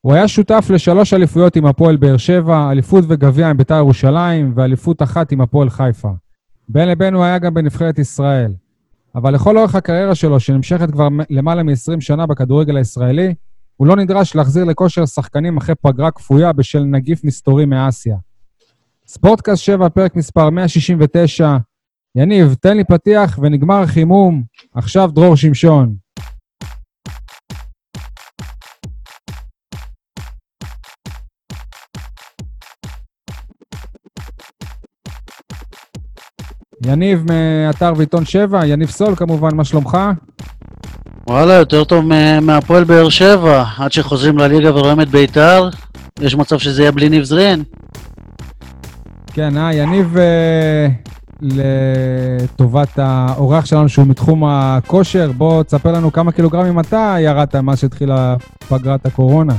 הוא היה שותף לשלוש אליפויות עם הפועל באר שבע, אליפות וגביע עם בית"ר ירושלים, ואליפות אחת עם הפועל חיפה. בין לבין הוא היה גם בנבחרת ישראל. אבל לכל אורך הקריירה שלו, שנמשכת כבר למעלה מ-20 שנה בכדורגל הישראלי, הוא לא נדרש להחזיר לכושר שחקנים אחרי פגרה כפויה בשל נגיף מסתורי מאסיה. ספורטקאסט 7, פרק מספר 169. יניב, תן לי פתיח ונגמר החימום. עכשיו דרור שמשון. יניב מאתר ועיתון 7, יניב סול כמובן, מה שלומך? וואלה, יותר טוב מהפועל באר שבע. עד שחוזרים לליגה ורואים את בית"ר, יש מצב שזה יהיה בלי ניב זרין. כן, אה, יניב, אה, לטובת האורח שלנו שהוא מתחום הכושר, בוא תספר לנו כמה קילוגרמים אתה ירדת מאז שהתחילה פגרת הקורונה.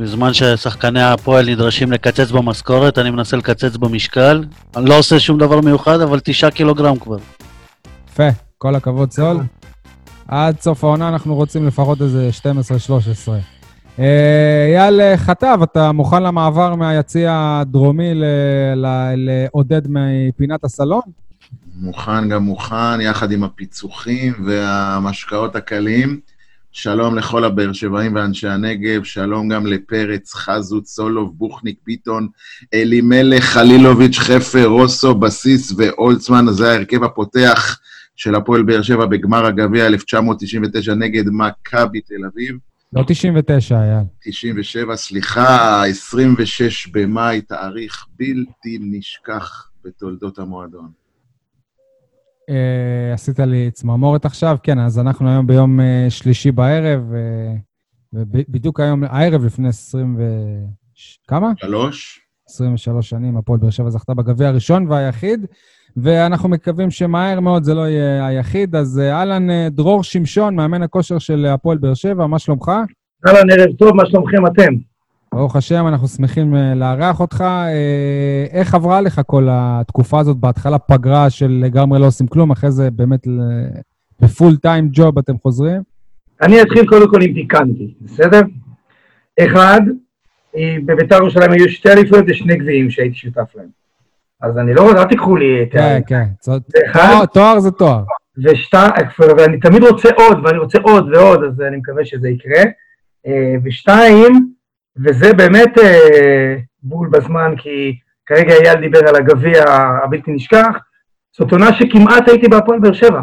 בזמן ששחקני הפועל נדרשים לקצץ במשכורת, אני מנסה לקצץ במשקל. אני לא עושה שום דבר מיוחד, אבל תשעה קילוגרם כבר. יפה, כל הכבוד סול. עד סוף העונה אנחנו רוצים לפחות איזה 12-13. אייל חטב, אתה מוכן למעבר מהיציע הדרומי לעודד מפינת הסלון? מוכן גם מוכן, יחד עם הפיצוחים והמשקאות הקלים. שלום לכל הבאר שבעים ואנשי הנגב, שלום גם לפרץ, חזות, סולוב, בוכניק, ביטון, אלימלך, חלילוביץ', חפר, רוסו, בסיס ואולצמן. זה ההרכב הפותח של הפועל באר שבע בגמר הגביע 1999 נגד מכבי תל אביב. לא 99, אייל. 97, סליחה, 26 במאי, תאריך בלתי נשכח בתולדות המועדון. Uh, עשית לי צמרמורת עכשיו, כן, אז אנחנו היום ביום uh, שלישי בערב, uh, ובדיוק היום, הערב לפני 20 ו... כמה? שלוש. 23 שנים, הפועל באר שבע זכתה בגביע הראשון והיחיד, ואנחנו מקווים שמהר מאוד זה לא יהיה היחיד. אז אהלן, uh, דרור שמשון, מאמן הכושר של הפועל באר שבע, מה שלומך? אהלן, ערב טוב, מה שלומכם אתם? ברוך השם, אנחנו שמחים לארח אותך. איך עברה לך כל התקופה הזאת? בהתחלה פגרה של לגמרי לא עושים כלום, אחרי זה באמת בפול טיים ג'וב אתם חוזרים? אני אתחיל קודם כל עם פיקנטי, בסדר? אחד, בביתר ירושלים היו שתי אליפויות ושני גביעים שהייתי שותף להם. אז אני לא, אל תיקחו לי את כן, כן, תואר, תואר זה תואר. ושתיים, ואני תמיד רוצה עוד, ואני רוצה עוד ועוד, אז אני מקווה שזה יקרה. ושתיים, וזה באמת אה, בול בזמן, כי כרגע אייל דיבר על הגביע הבלתי נשכח, זאת עונה שכמעט הייתי בהפועל באר שבע.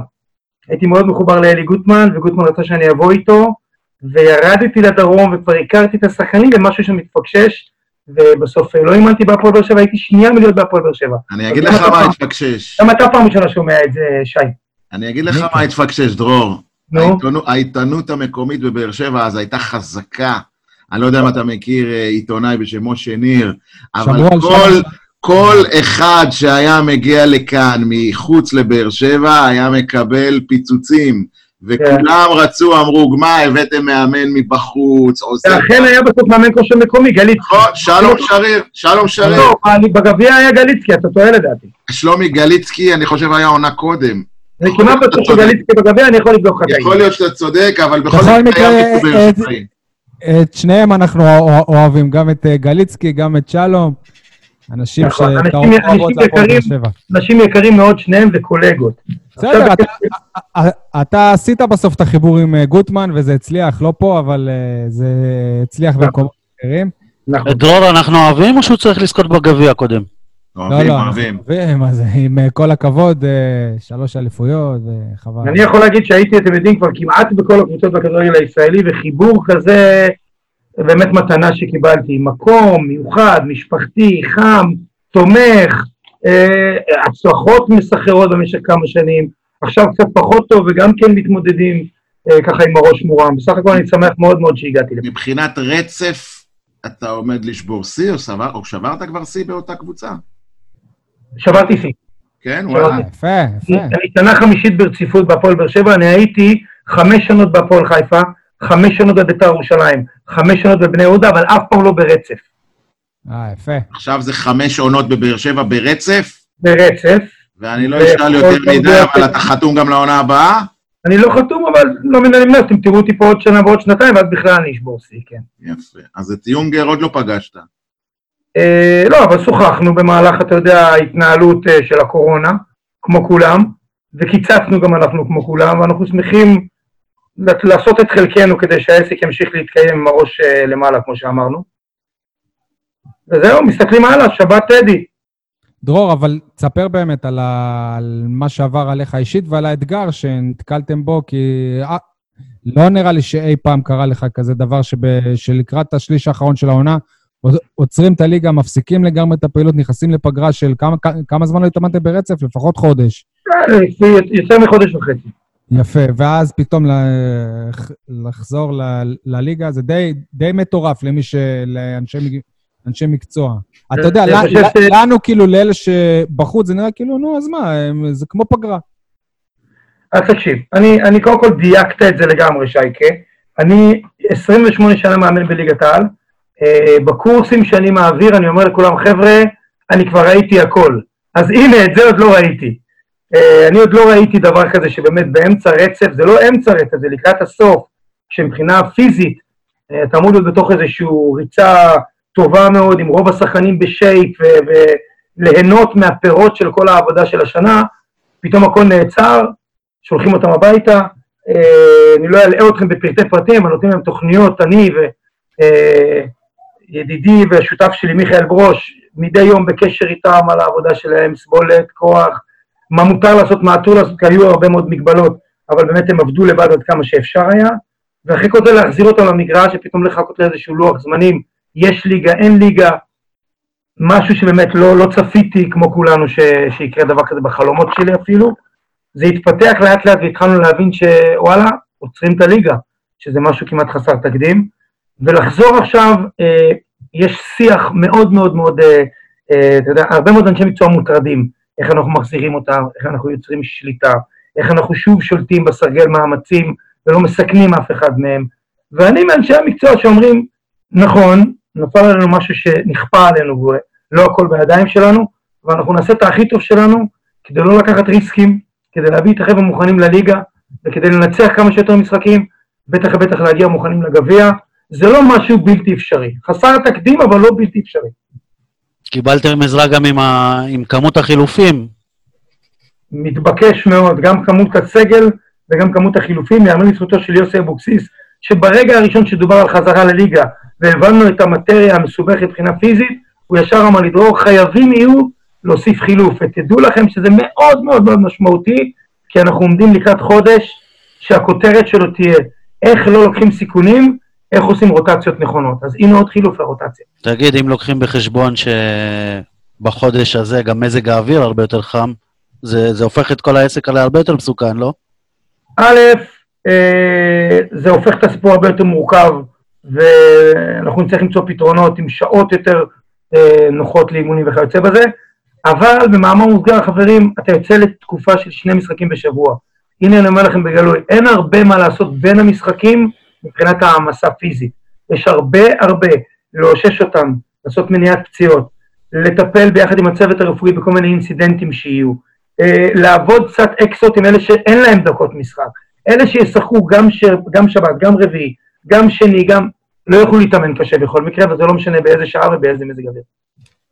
הייתי מאוד מחובר לאלי גוטמן, וגוטמן רצה שאני אבוא איתו, וירדתי לדרום וכבר הכרתי את השחקנים ומשהו שם מתפקשש, ובסוף לא האמנתי בהפועל באר שבע, הייתי שנייה מלהיות בהפועל באר שבע. אני אגיד לך מה התפקשש. גם אתה פעם ראשונה שומע את זה, שי. אני אגיד לך מה התפקשש, דרור. העיתונות המקומית בבאר שבע אז הייתה חזקה. אני לא יודע אם אתה מכיר עיתונאי בשם משה ניר, אבל כל, כל אחד שהיה מגיע לכאן מחוץ לבאר שבע היה מקבל פיצוצים. וכולם רצו, אמרו, מה, הבאתם מאמן מבחוץ, עושה... ואכן היה בסוף מאמן כושר מקומי, גליצקי. נכון, שלום שריר, שלום שריר. לא, בגביע היה גליצקי, אתה טועה לדעתי. שלומי גליצקי, אני חושב, היה עונה קודם. אני כמעט בטוח שגליצקי בגביע, אני יכול לבדוק לך. יכול להיות שאתה צודק, אבל בכל מקרה שבעי. את שניהם אנחנו אוהבים, גם את גליצקי, גם את שלום. אנשים שקראו רבות להפועל באר שבע. אנשים יקרים מאוד, שניהם וקולגות. בסדר, אתה עשית בסוף את החיבור עם גוטמן, וזה הצליח, לא פה, אבל זה הצליח במקומות אחרים. את דרור אנחנו אוהבים, או שהוא צריך לזכות בגביע קודם? אוהבים, אוהבים. אוהבים, אז עם כל הכבוד, שלוש אליפויות, וחבל. אני יכול להגיד שהייתי, אתם יודעים, כבר כמעט בכל הקבוצות בכדורגל הישראלי, וחיבור כזה, באמת מתנה שקיבלתי. מקום מיוחד, משפחתי, חם, תומך, הצלחות מסחררות במשך כמה שנים, עכשיו קצת פחות טוב, וגם כן מתמודדים ככה עם הראש מורם. בסך הכל אני שמח מאוד מאוד שהגעתי לפה. מבחינת רצף, אתה עומד לשבור שיא, או שברת כבר שיא באותה קבוצה? שברתי שיא. כן, וואלה. יפה, יפה. אני שנה חמישית ברציפות בהפועל באר שבע, אני הייתי חמש שנות בהפועל חיפה, חמש שנות בביתר ירושלים, חמש שנות בבני יהודה, אבל אף פעם לא ברצף. אה, יפה. עכשיו זה חמש עונות בבאר שבע ברצף? ברצף. ואני לא אשאל יותר מדי, אבל אתה חתום גם לעונה הבאה? אני לא חתום, אבל לא מן הנמנע, אתם תראו אותי פה עוד שנה ועוד שנתיים, ואז בכלל אני אשבור שיא, כן. יפה. אז את יונגר עוד לא פגשת. אה, לא, אבל שוחחנו במהלך, אתה יודע, ההתנהלות אה, של הקורונה, כמו כולם, וקיצצנו גם אנחנו כמו כולם, ואנחנו שמחים לעשות את חלקנו כדי שהעסק ימשיך להתקיים עם הראש אה, למעלה, כמו שאמרנו. וזהו, מסתכלים הלאה, שבת טדי. דרור, אבל תספר באמת על, ה... על מה שעבר עליך אישית ועל האתגר שנתקלתם בו, כי אה, לא נראה לי שאי פעם קרה לך כזה דבר שב... שלקראת השליש האחרון של העונה, עוצרים את הליגה, מפסיקים לגמרי את הפעילות, נכנסים לפגרה של כמה, כמה זמן לא התאמנתם ברצף? לפחות חודש. אה, יותר מחודש וחצי. יפה, ואז פתאום לחזור. לליגה, זה די, די מטורף למי ש... לאנשי אנשי מקצוע. אתה יודע, לנו, כאילו, לאלה שבחוץ, זה נראה כאילו, נו, אז מה, זה כמו פגרה. אז תקשיב, אני, אני קודם כל דייקת את זה לגמרי, שייקה. אני 28 שנה מאמן בליגת העל. Uh, בקורסים שאני מעביר, אני אומר לכולם, חבר'ה, אני כבר ראיתי הכל. אז הנה, את זה עוד לא ראיתי. Uh, אני עוד לא ראיתי דבר כזה שבאמת באמצע רצף, זה לא אמצע רצף, זה לקראת הסוף, שמבחינה פיזית, אתה אמור להיות בתוך איזושהי ריצה טובה מאוד, עם רוב השחקנים בשייפ, וליהנות מהפירות של כל העבודה של השנה, פתאום הכל נעצר, שולחים אותם הביתה. אה, אני לא אלאה אתכם בפרטי פרטים, אבל נותנים להם תוכניות, אני וידידי אה, והשותף שלי מיכאל ברוש, מדי יום בקשר איתם על העבודה שלהם, סבולת, כוח, מה מותר לעשות, מה אסור לעשות, כי היו הרבה מאוד מגבלות, אבל באמת הם עבדו לבד עד כמה שאפשר היה, ואחרי כל זה להחזיר אותם למגרש, ופתאום לחכות לאיזשהו לוח זמנים יש ליגה, אין ליגה, משהו שבאמת לא, לא צפיתי כמו כולנו ש, שיקרה דבר כזה בחלומות שלי אפילו. זה התפתח לאט לאט והתחלנו להבין שוואלה, עוצרים את הליגה, שזה משהו כמעט חסר תקדים. ולחזור עכשיו, אה, יש שיח מאוד מאוד מאוד, אה, אה, אתה יודע, הרבה מאוד אנשי מקצוע מוטרדים, איך אנחנו מחזירים אותם, איך אנחנו יוצרים שליטה, איך אנחנו שוב שולטים בסרגל מאמצים ולא מסכנים אף אחד מהם. ואני מאנשי המקצוע שאומרים, נכון, נפל עלינו משהו שנכפה עלינו, ולא הכל בידיים שלנו, ואנחנו נעשה את הכי טוב שלנו כדי לא לקחת ריסקים, כדי להביא את החבר'ה מוכנים לליגה, וכדי לנצח כמה שיותר משחקים, בטח ובטח להגיע מוכנים לגביע. זה לא משהו בלתי אפשרי. חסר תקדים, אבל לא בלתי אפשרי. קיבלתם עזרה גם עם, ה... עם כמות החילופים. מתבקש מאוד, גם כמות הסגל וגם כמות החילופים. יאמר לזכותו של יוסי אבוקסיס, שברגע הראשון שדובר על חזרה לליגה, והבנו את המטריה המסובכת מבחינה פיזית, הוא ישר אמר לי, דרור, חייבים יהיו להוסיף חילוף. ותדעו לכם שזה מאוד מאוד מאוד משמעותי, כי אנחנו עומדים לקראת חודש שהכותרת שלו תהיה איך לא לוקחים סיכונים, איך עושים רוטציות נכונות. אז הנה עוד חילוף לרוטציה. תגיד, אם לוקחים בחשבון שבחודש הזה גם מזג האוויר הרבה יותר חם, זה, זה הופך את כל העסק עלי הרבה יותר מסוכן, לא? א', אה, זה הופך את הסיפור הרבה יותר מורכב. ואנחנו נצטרך למצוא פתרונות עם שעות יותר אה, נוחות לאימונים וכיוצא בזה, אבל במאמר מוסגר, חברים, אתה יוצא לתקופה של שני משחקים בשבוע. הנה אני אומר לכם בגלוי, אין הרבה מה לעשות בין המשחקים מבחינת העמסה פיזית. יש הרבה הרבה לאושש אותם, לעשות מניעת פציעות, לטפל ביחד עם הצוות הרפואי בכל מיני אינסידנטים שיהיו, אה, לעבוד קצת אקסות עם אלה שאין להם דקות משחק, אלה שישחקו גם, ש... גם שבת, גם רביעי, גם שני, גם לא יוכלו להתאמן קשה בכל מקרה, וזה לא משנה באיזה שעה ובאיזה מזג אוויר.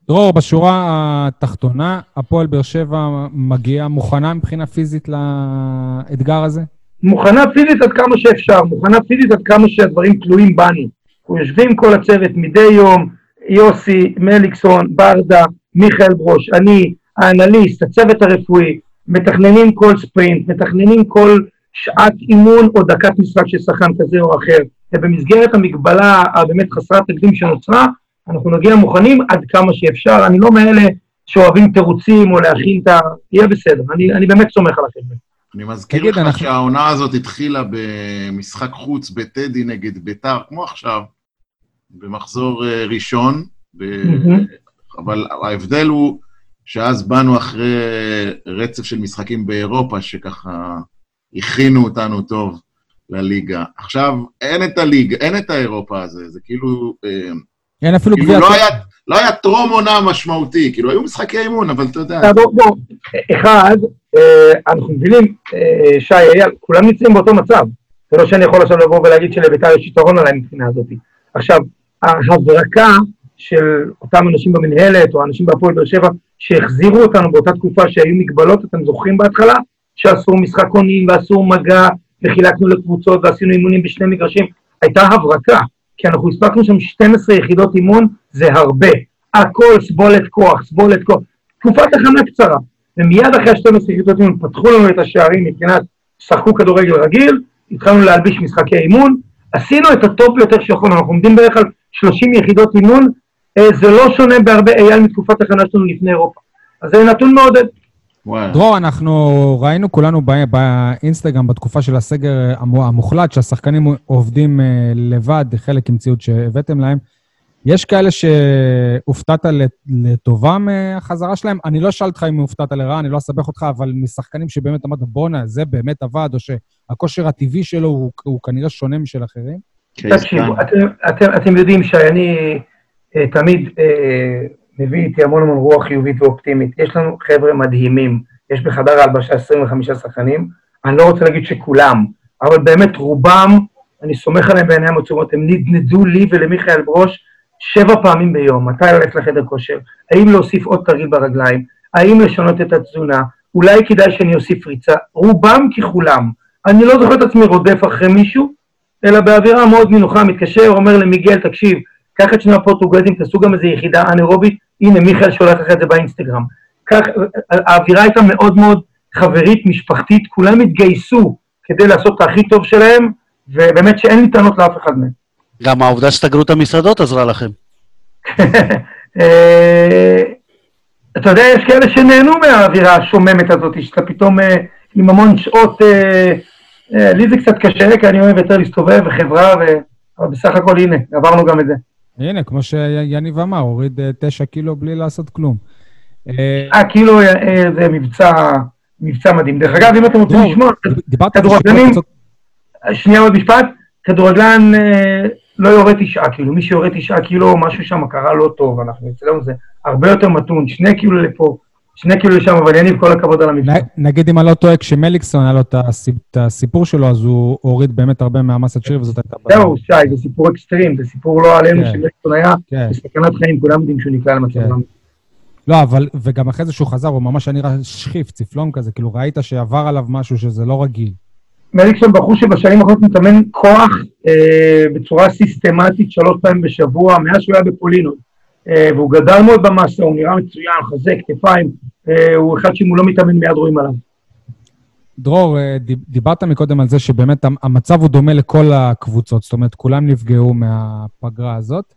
דרור, בשורה התחתונה, הפועל באר שבע מגיעה מוכנה מבחינה פיזית לאתגר הזה? מוכנה פיזית עד כמה שאפשר, מוכנה פיזית עד כמה שהדברים תלויים בנו. אנחנו יושבים כל הצוות מדי יום, יוסי, מליקסון, ברדה, מיכאל ברוש, אני, האנליסט, הצוות הרפואי, מתכננים כל ספרינט, מתכננים כל שעת אימון או דקת משחק של שחקן כזה או אחר. ובמסגרת המגבלה הבאמת חסרת תקדים שנוצרה, אנחנו נגיע מוכנים עד כמה שאפשר. אני לא מאלה שאוהבים תירוצים או להכין את ה... יהיה בסדר, אני, אני באמת סומך עליכם. אני מזכיר לך אנחנו... שהעונה הזאת התחילה במשחק חוץ בטדי נגד ביתר, כמו עכשיו, במחזור אה, ראשון, ב... mm-hmm. אבל ההבדל הוא שאז באנו אחרי רצף של משחקים באירופה, שככה הכינו אותנו טוב. לליגה. עכשיו, אין את הליגה, אין את האירופה הזה, זה כאילו... אה, אין אפילו כאילו גביע... לא, היה, לא היה טרום עונה משמעותי, כאילו היו משחקי אימון, אבל אתה יודע... בוא, בוא, אחד, אנחנו מבינים, אה, שי, אייל, כולם נמצאים באותו מצב. זה לא שאני יכול עכשיו לבוא ולהגיד שלביתר יש יתרון עליי מבחינה הזאת. עכשיו, ההברקה של אותם אנשים במנהלת, או אנשים בהפועל באר שבע, שהחזירו אותנו באותה תקופה שהיו מגבלות, אתם זוכרים בהתחלה? שאסור משחקונים ואסור מגע, וחילקנו לקבוצות ועשינו אימונים בשני מגרשים, הייתה הברקה, כי אנחנו הספקנו שם 12 יחידות אימון, זה הרבה. הכל סבולת כוח, סבולת כוח. תקופת הכנה קצרה. ומיד אחרי ה-12 יחידות אימון פתחו לנו את השערים מבחינת שחקו כדורגל רגיל, התחלנו להלביש משחקי אימון, עשינו את הטוב ביותר שיכולנו, אנחנו עומדים בערך על 30 יחידות אימון, אה, זה לא שונה בהרבה אייל מתקופת הכנה שלנו לפני אירופה. אז זה נתון מעודד. דרור, אנחנו ראינו כולנו ב- באינסטגרם בתקופה של הסגר המו- המוחלט, שהשחקנים עובדים אה, לבד, חלק עם ציוד שהבאתם להם. יש כאלה שהופתעת לט- לטובה מהחזרה שלהם? אני לא אשאל אותך אם הופתעת לרעה, אני לא אסבך אותך, אבל משחקנים שבאמת אמרת, בואנה, זה באמת עבד, או שהכושר הטבעי שלו הוא, הוא כנראה שונה משל אחרים? קייס תקשיבו. אתם, אתם, אתם יודעים שאני אה, תמיד אה, מביא איתי המון המון רוח חיובית ואופטימית. יש לנו חבר'ה מדהימים, יש בחדר ההלבשה 25 שחקנים, אני לא רוצה להגיד שכולם, אבל באמת רובם, אני סומך עליהם בעיניים עצומות, הם נדנדו לי ולמיכאל ברוש שבע פעמים ביום, מתי ללכת לחדר כושר, האם להוסיף עוד תרגיל ברגליים, האם לשנות את התזונה, אולי כדאי שאני אוסיף ריצה, רובם ככולם. אני לא זוכר את עצמי רודף אחרי מישהו, אלא באווירה מאוד נינוחה, מתקשר, אומר למיגל, תקשיב, קח את שני הפורטוגזים, תעשו גם איזו יחידה אנאירובית, הנה מיכאל שולח לך את זה באינסטגרם. כך, האווירה הייתה מאוד מאוד חברית, משפחתית, כולם התגייסו כדי לעשות את הכי טוב שלהם, ובאמת שאין לי טענות לאף אחד מהם. גם העובדה שסגרו את המסעדות עזרה לכם. אה, אתה יודע, יש כאלה שנהנו מהאווירה השוממת הזאת, שאתה פתאום אה, עם המון שעות, אה, לי זה קצת קשה, כי אני אוהב יותר להסתובב וחברה, ו... אבל בסך הכל הנה, עברנו גם את זה. הנה, כמו שיניב אמר, הוריד תשע קילו בלי לעשות כלום. אה, אה, זה מבצע, מבצע מדהים. דרך אגב, אם אתם רוצים לשמוע, כדורגלנים- שנייה עוד משפט, כדורגלן לא יורד תשעה קילו, מי שיורד תשעה קילו, משהו שם קרה לא טוב, אנחנו אצלנו זה הרבה יותר מתון, שני קילו לפה, שני קילו לשם, אבל יניב, כל הכבוד על המבצע. נ- נגיד אם אני לא טועה, כשמליקסון היה לו את הסיפ- את הסיפור שלו, אז הוא הוריד באמת הרבה מהמסת שריר, וזאת הייתה... זהו, שי, זה סיפור אקסטרים, זה סיפור לא עלינו, כן. שמליקסון היה כן. בסכנת חיים, כולם יודעים שהוא נקלע למצב כן. לא לא, אבל, וגם אחרי זה שהוא חזר, הוא ממש היה נראה שכיף, צפלון כזה, כאילו ראית שעבר עליו משהו שזה לא רגיל. מליקסון בחור שבשנים האחרונות מתאמן כוח אה, בצורה סיסטמטית שלוש פעמים בשבוע, מאז שהוא היה בפולין עוד. אה, והוא גדל מאוד במסה, הוא נראה מצוין, חזק, כתפיים, אה, הוא אחד שאם הוא לא מתאמן מיד רואים עליו. דרור, אה, דיב- דיברת מקודם על זה שבאמת המ- המצב הוא דומה לכל הקבוצות, זאת אומרת, כולם נפגעו מהפגרה הזאת,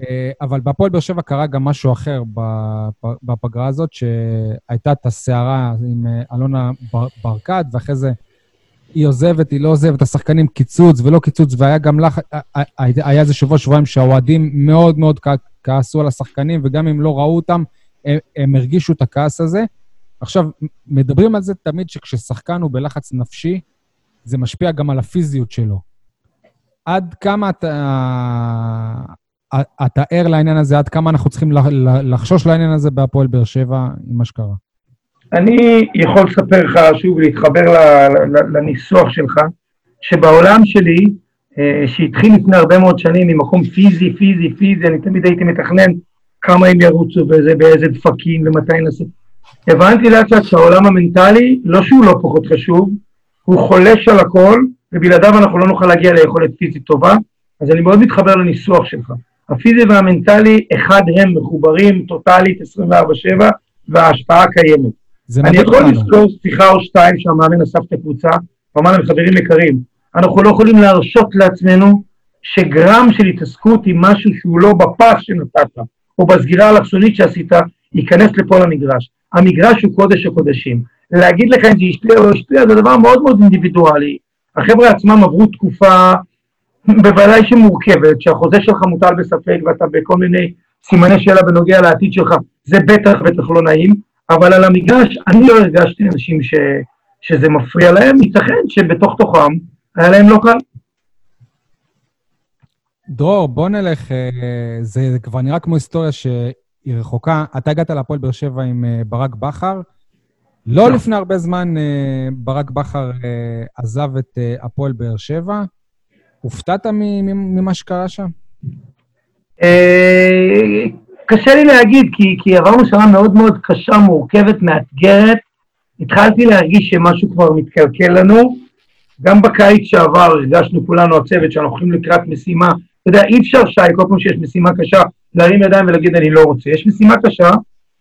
אה, אבל בהפועל באר שבע קרה גם משהו אחר בפ- בפגרה הזאת, שהייתה את הסערה עם אה, אלונה בר- ברקת, ואחרי זה היא עוזבת, היא לא עוזבת, השחקנים קיצוץ ולא קיצוץ, והיה גם לך, היה איזה שבוע, שבועיים שהאוהדים מאוד מאוד כעסו על השחקנים, וגם אם לא ראו אותם, הם, הם הרגישו את הכעס הזה. עכשיו, מדברים על זה תמיד שכששחקן הוא בלחץ נפשי, זה משפיע גם על הפיזיות שלו. עד כמה אתה, אתה ער לעניין הזה, עד כמה אנחנו צריכים לחשוש לעניין הזה בהפועל באר שבע עם מה שקרה? אני יכול לספר לך, שוב, להתחבר לניסוח שלך, שבעולם שלי, אה, שהתחיל לפני הרבה מאוד שנים ממקום פיזי, פיזי, פיזי, אני תמיד הייתי מתכנן כמה הם ירוצו וזה, באיזה דפקים ומתי נעשה. הבנתי לאט לאט שהעולם המנטלי, לא שהוא לא פחות חשוב, הוא חולש על הכל, ובלעדיו אנחנו לא נוכל להגיע ליכולת פיזית טובה, אז אני מאוד מתחבר לניסוח שלך. הפיזי והמנטלי, אחד הם מחוברים טוטאלית 24/7, וההשפעה קיימת. זה אני יכול. לזכור שיחה או שתיים שהמאמן אסף את הקבוצה, ואמר להם, חברים יקרים, אנחנו לא יכולים להרשות לעצמנו שגרם של התעסקות עם משהו שהוא לא בפס שנתת, או בסגירה האלכסונית שעשית, ייכנס לפה למגרש. המגרש הוא קודש הקודשים. להגיד לך אם זה השפיע או לא השפיע, זה דבר מאוד מאוד אינדיבידואלי. החבר'ה עצמם עברו תקופה בוודאי שמורכבת, שהחוזה שלך מוטל בספק ואתה בכל מיני סימני שאלה בנוגע לעתיד שלך, זה בטח בטח לא נעים, אבל על המגרש אני לא הרגשתי אנשים ש, שזה מפריע להם, ייתכן שבתוך תוכם היה להם לא קל. דרור, בוא נלך, אה, זה כבר נראה כמו היסטוריה שהיא רחוקה. אתה הגעת להפועל באר שבע עם אה, ברק בכר, לא לא. לפני הרבה זמן אה, ברק בכר עזב את הפועל באר שבע. הופתעת ממה שקרה שם? קשה לי להגיד, כי, כי עברנו שנה מאוד מאוד קשה, מורכבת, מאתגרת. התחלתי להרגיש שמשהו כבר מתקלקל לנו. גם בקיץ שעבר הרגשנו כולנו, הצוות, שאנחנו הולכים לקראת משימה. אתה יודע, אי אפשר, שי, כל פעם שיש משימה קשה, להרים ידיים ולהגיד אני לא רוצה. יש משימה קשה,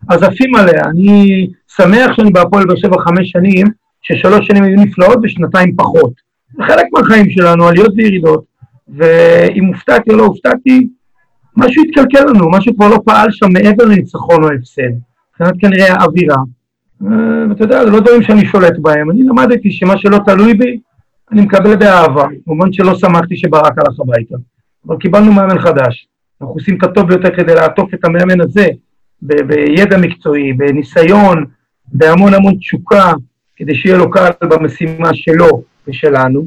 אז עפים עליה. אני שמח שאני בהפועל באר שבע חמש שנים, ששלוש שנים היו נפלאות ושנתיים פחות. זה חלק מהחיים שלנו, עליות וירידות. ואם הופתעתי או לא הופתעתי, משהו התקלקל לנו, משהו כבר לא פעל שם מעבר לניצחון או הפסד. מבחינת כנראה האווירה. אה, ואתה יודע, זה לא דברים שאני שולט בהם. אני למדתי שמה שלא תלוי בי, אני מקבל באהבה. כמובן שלא שמחתי שברק הלך הביתה. אבל קיבלנו מאמן חדש. אנחנו עושים את הטוב ביותר כדי לעטוף את המאמן הזה ב- בידע מקצועי, בניסיון, בהמון המון תשוקה, כדי שיהיה לו קל במשימה שלו ושלנו,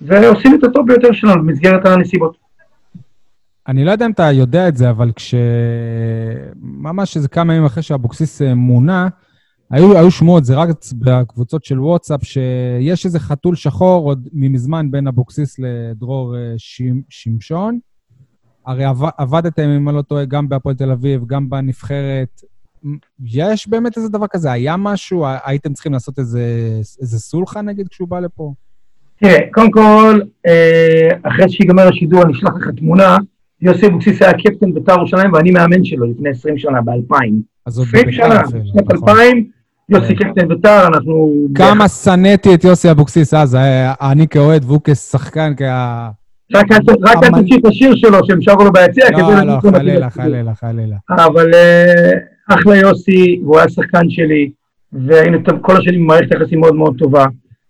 ועושים את הטוב ביותר שלנו במסגרת הנסיבות. אני לא יודע אם אתה יודע את זה, אבל כש... ממש איזה כמה ימים אחרי שאבוקסיס אה, מונה, היו, היו שמועות, זה רץ בקבוצות של וואטסאפ, שיש איזה חתול שחור עוד ממזמן בין אבוקסיס לדרור אה, שמשון. הרי עב, עבדתם, אם אני לא טועה, גם בהפועל תל אביב, גם בנבחרת. יש באמת איזה דבר כזה? היה משהו? הייתם צריכים לעשות איזה, איזה סולחה, נגיד, כשהוא בא לפה? תראה, קודם כל, אה, אחרי שיגמר השידור אני אשלח לך תמונה, יוסי אבוקסיס היה קפטן בית"ר ירושלים ואני מאמן שלו לפני 20 שנה, ב-2000. אז עוד 20 בבית"ר שנה, אפילו, שנת נכון. 2000, יוסי כן. קפטן בית"ר, אנחנו... כמה שנאתי את יוסי אבוקסיס אז, אה, אני כאוהד והוא כשחקן, כ... רק אל תוציא את השיר שלו שהם שרו לו ביציע, לא, לא, חלילה, חלילה, חלילה. אבל אה, אחלה יוסי, והוא היה שחקן שלי, והיינו כל השנים במערכת יחסים מאוד מאוד טובה.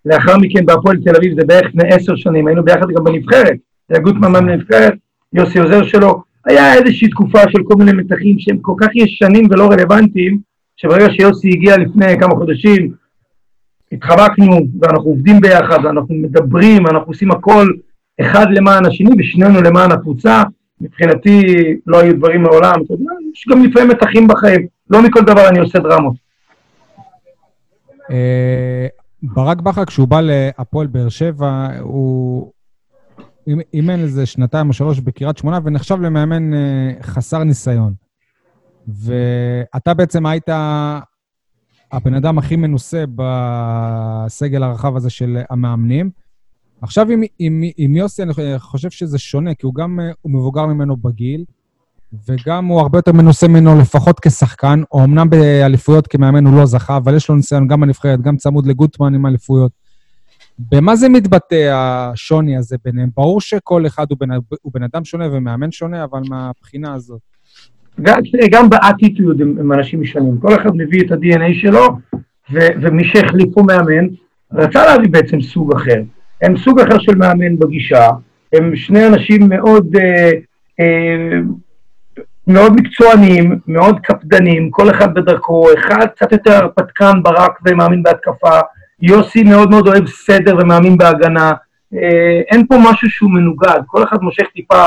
לאחר מכן בהפועל תל אביב זה בערך לפני עשר שנים, היינו ביחד גם בנבחרת. היה גוטמן מאמן נבחרת, יוסי עוזר שלו. היה איזושהי תקופה של כל מיני מתחים שהם כל כך ישנים ולא רלוונטיים, שברגע שיוסי הגיע לפני כמה חודשים, התחבקנו, ואנחנו עובדים ביחד, ואנחנו מדברים, ואנחנו עושים הכל אחד למען השני, ושנינו למען הקבוצה. מבחינתי לא היו דברים מעולם, יש גם לפעמים מתחים בחיים, לא מכל דבר אני עושה דרמות. אה, ברק בכר, כשהוא בא להפועל באר שבע, הוא אימן איזה שנתיים או שלוש בקריית שמונה, ונחשב למאמן אה, חסר ניסיון. ואתה בעצם היית הבן אדם הכי מנוסה בסגל הרחב הזה של המאמנים. עכשיו עם, עם, עם יוסי אני חושב שזה שונה, כי הוא גם אה, הוא מבוגר ממנו בגיל, וגם הוא הרבה יותר מנוסה ממנו לפחות כשחקן, או אמנם באליפויות כמאמן הוא לא זכה, אבל יש לו ניסיון גם בנבחרת, גם צמוד לגוטמן עם אליפויות. במה זה מתבטא השוני הזה ביניהם? ברור שכל אחד הוא בן, הוא בן אדם שונה ומאמן שונה, אבל מהבחינה הזאת. גם, גם באטיטיוד הם, הם אנשים משנים, כל אחד מביא את ה-DNA שלו, ו, ומי שהחליפו מאמן, רצה להביא בעצם סוג אחר. הם סוג אחר של מאמן בגישה, הם שני אנשים מאוד, אה, אה, מאוד מקצוענים, מאוד קפדנים, כל אחד בדרכו, אחד קצת יותר הרפתקן, ברק ומאמין בהתקפה, יוסי מאוד מאוד אוהב סדר ומאמין בהגנה, אה, אין פה משהו שהוא מנוגד, כל אחד מושך טיפה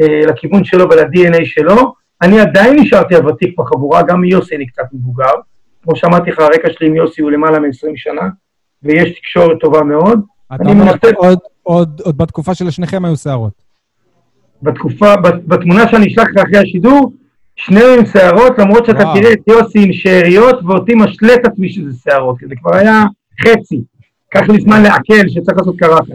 אה, לכיוון שלו ול-DNA שלו, אני עדיין נשארתי הוותיק בחבורה, גם מיוסי אני קצת מבוגר. כמו שאמרתי לך, הרקע שלי עם יוסי הוא למעלה מ-20 שנה, ויש תקשורת טובה מאוד. אתה אני אומר, מנסה- עוד, עוד, עוד בתקופה של שניכם היו שערות. בתקופה, בת- בתמונה שאני אשלח לך אחרי השידור, שנינו עם שערות, למרות שאתה וואו. תראה את יוסי עם שאריות, ואותי משלה את עצמי שזה שערות, כי זה כבר היה חצי. לקח לי זמן לעכל שצריך לעשות קרחת.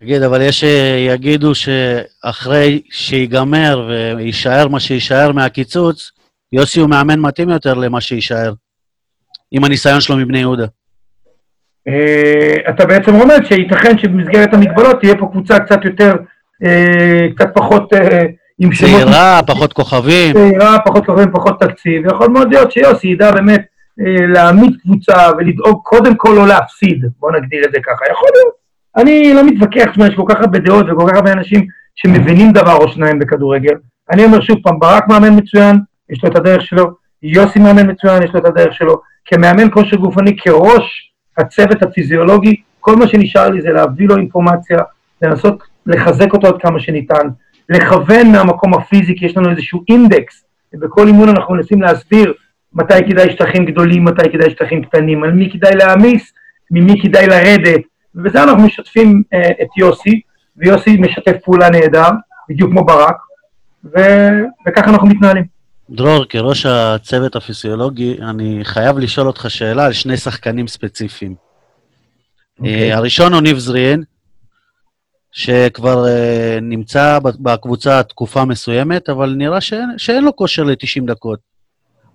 תגיד, אבל יש שיגידו שאחרי שיגמר ויישאר מה שיישאר מהקיצוץ, יוסי הוא מאמן מתאים יותר למה שיישאר, עם הניסיון שלו מבני יהודה. אה, אתה בעצם רומז שייתכן שבמסגרת המגבלות תהיה פה קבוצה קצת יותר, אה, קצת פחות אה, עם שמות צעירה, פחות כוכבים. צעירה, פחות כוכבים, פחות תקציב. יכול מאוד להיות שיוסי ידע באמת אה, להעמיד קבוצה ולדאוג קודם כל לא להפסיד, בוא נגדיר את זה ככה. יכול להיות. אני לא מתווכח, תשמע, יש כל כך הרבה דעות וכל כך הרבה אנשים שמבינים דבר או שניים בכדורגל. אני אומר שוב פעם, ברק מאמן מצוין, יש לו את הדרך שלו, יוסי מאמן מצוין, יש לו את הדרך שלו. כמאמן כושר גופני, כראש הצוות הפיזיולוגי, כל מה שנשאר לי זה להביא לו אינפורמציה, לנסות לחזק אותו עד כמה שניתן, לכוון מהמקום הפיזי, כי יש לנו איזשהו אינדקס, ובכל אימון אנחנו מנסים להסביר מתי כדאי שטחים גדולים, מתי כדאי שטחים קטנים, על מי כדאי להעמיס, ממי כדאי לרדת, ובזה אנחנו משתפים אה, את יוסי, ויוסי משתף פעולה נהדר, בדיוק כמו ברק, ו... וככה אנחנו מתנהלים. דרור, כראש הצוות הפיסיולוגי, אני חייב לשאול אותך שאלה על שני שחקנים ספציפיים. Okay. אוקיי. Uh, הראשון הוא ניב זריאן, שכבר uh, נמצא בקבוצה תקופה מסוימת, אבל נראה שאין, שאין לו כושר ל-90 דקות.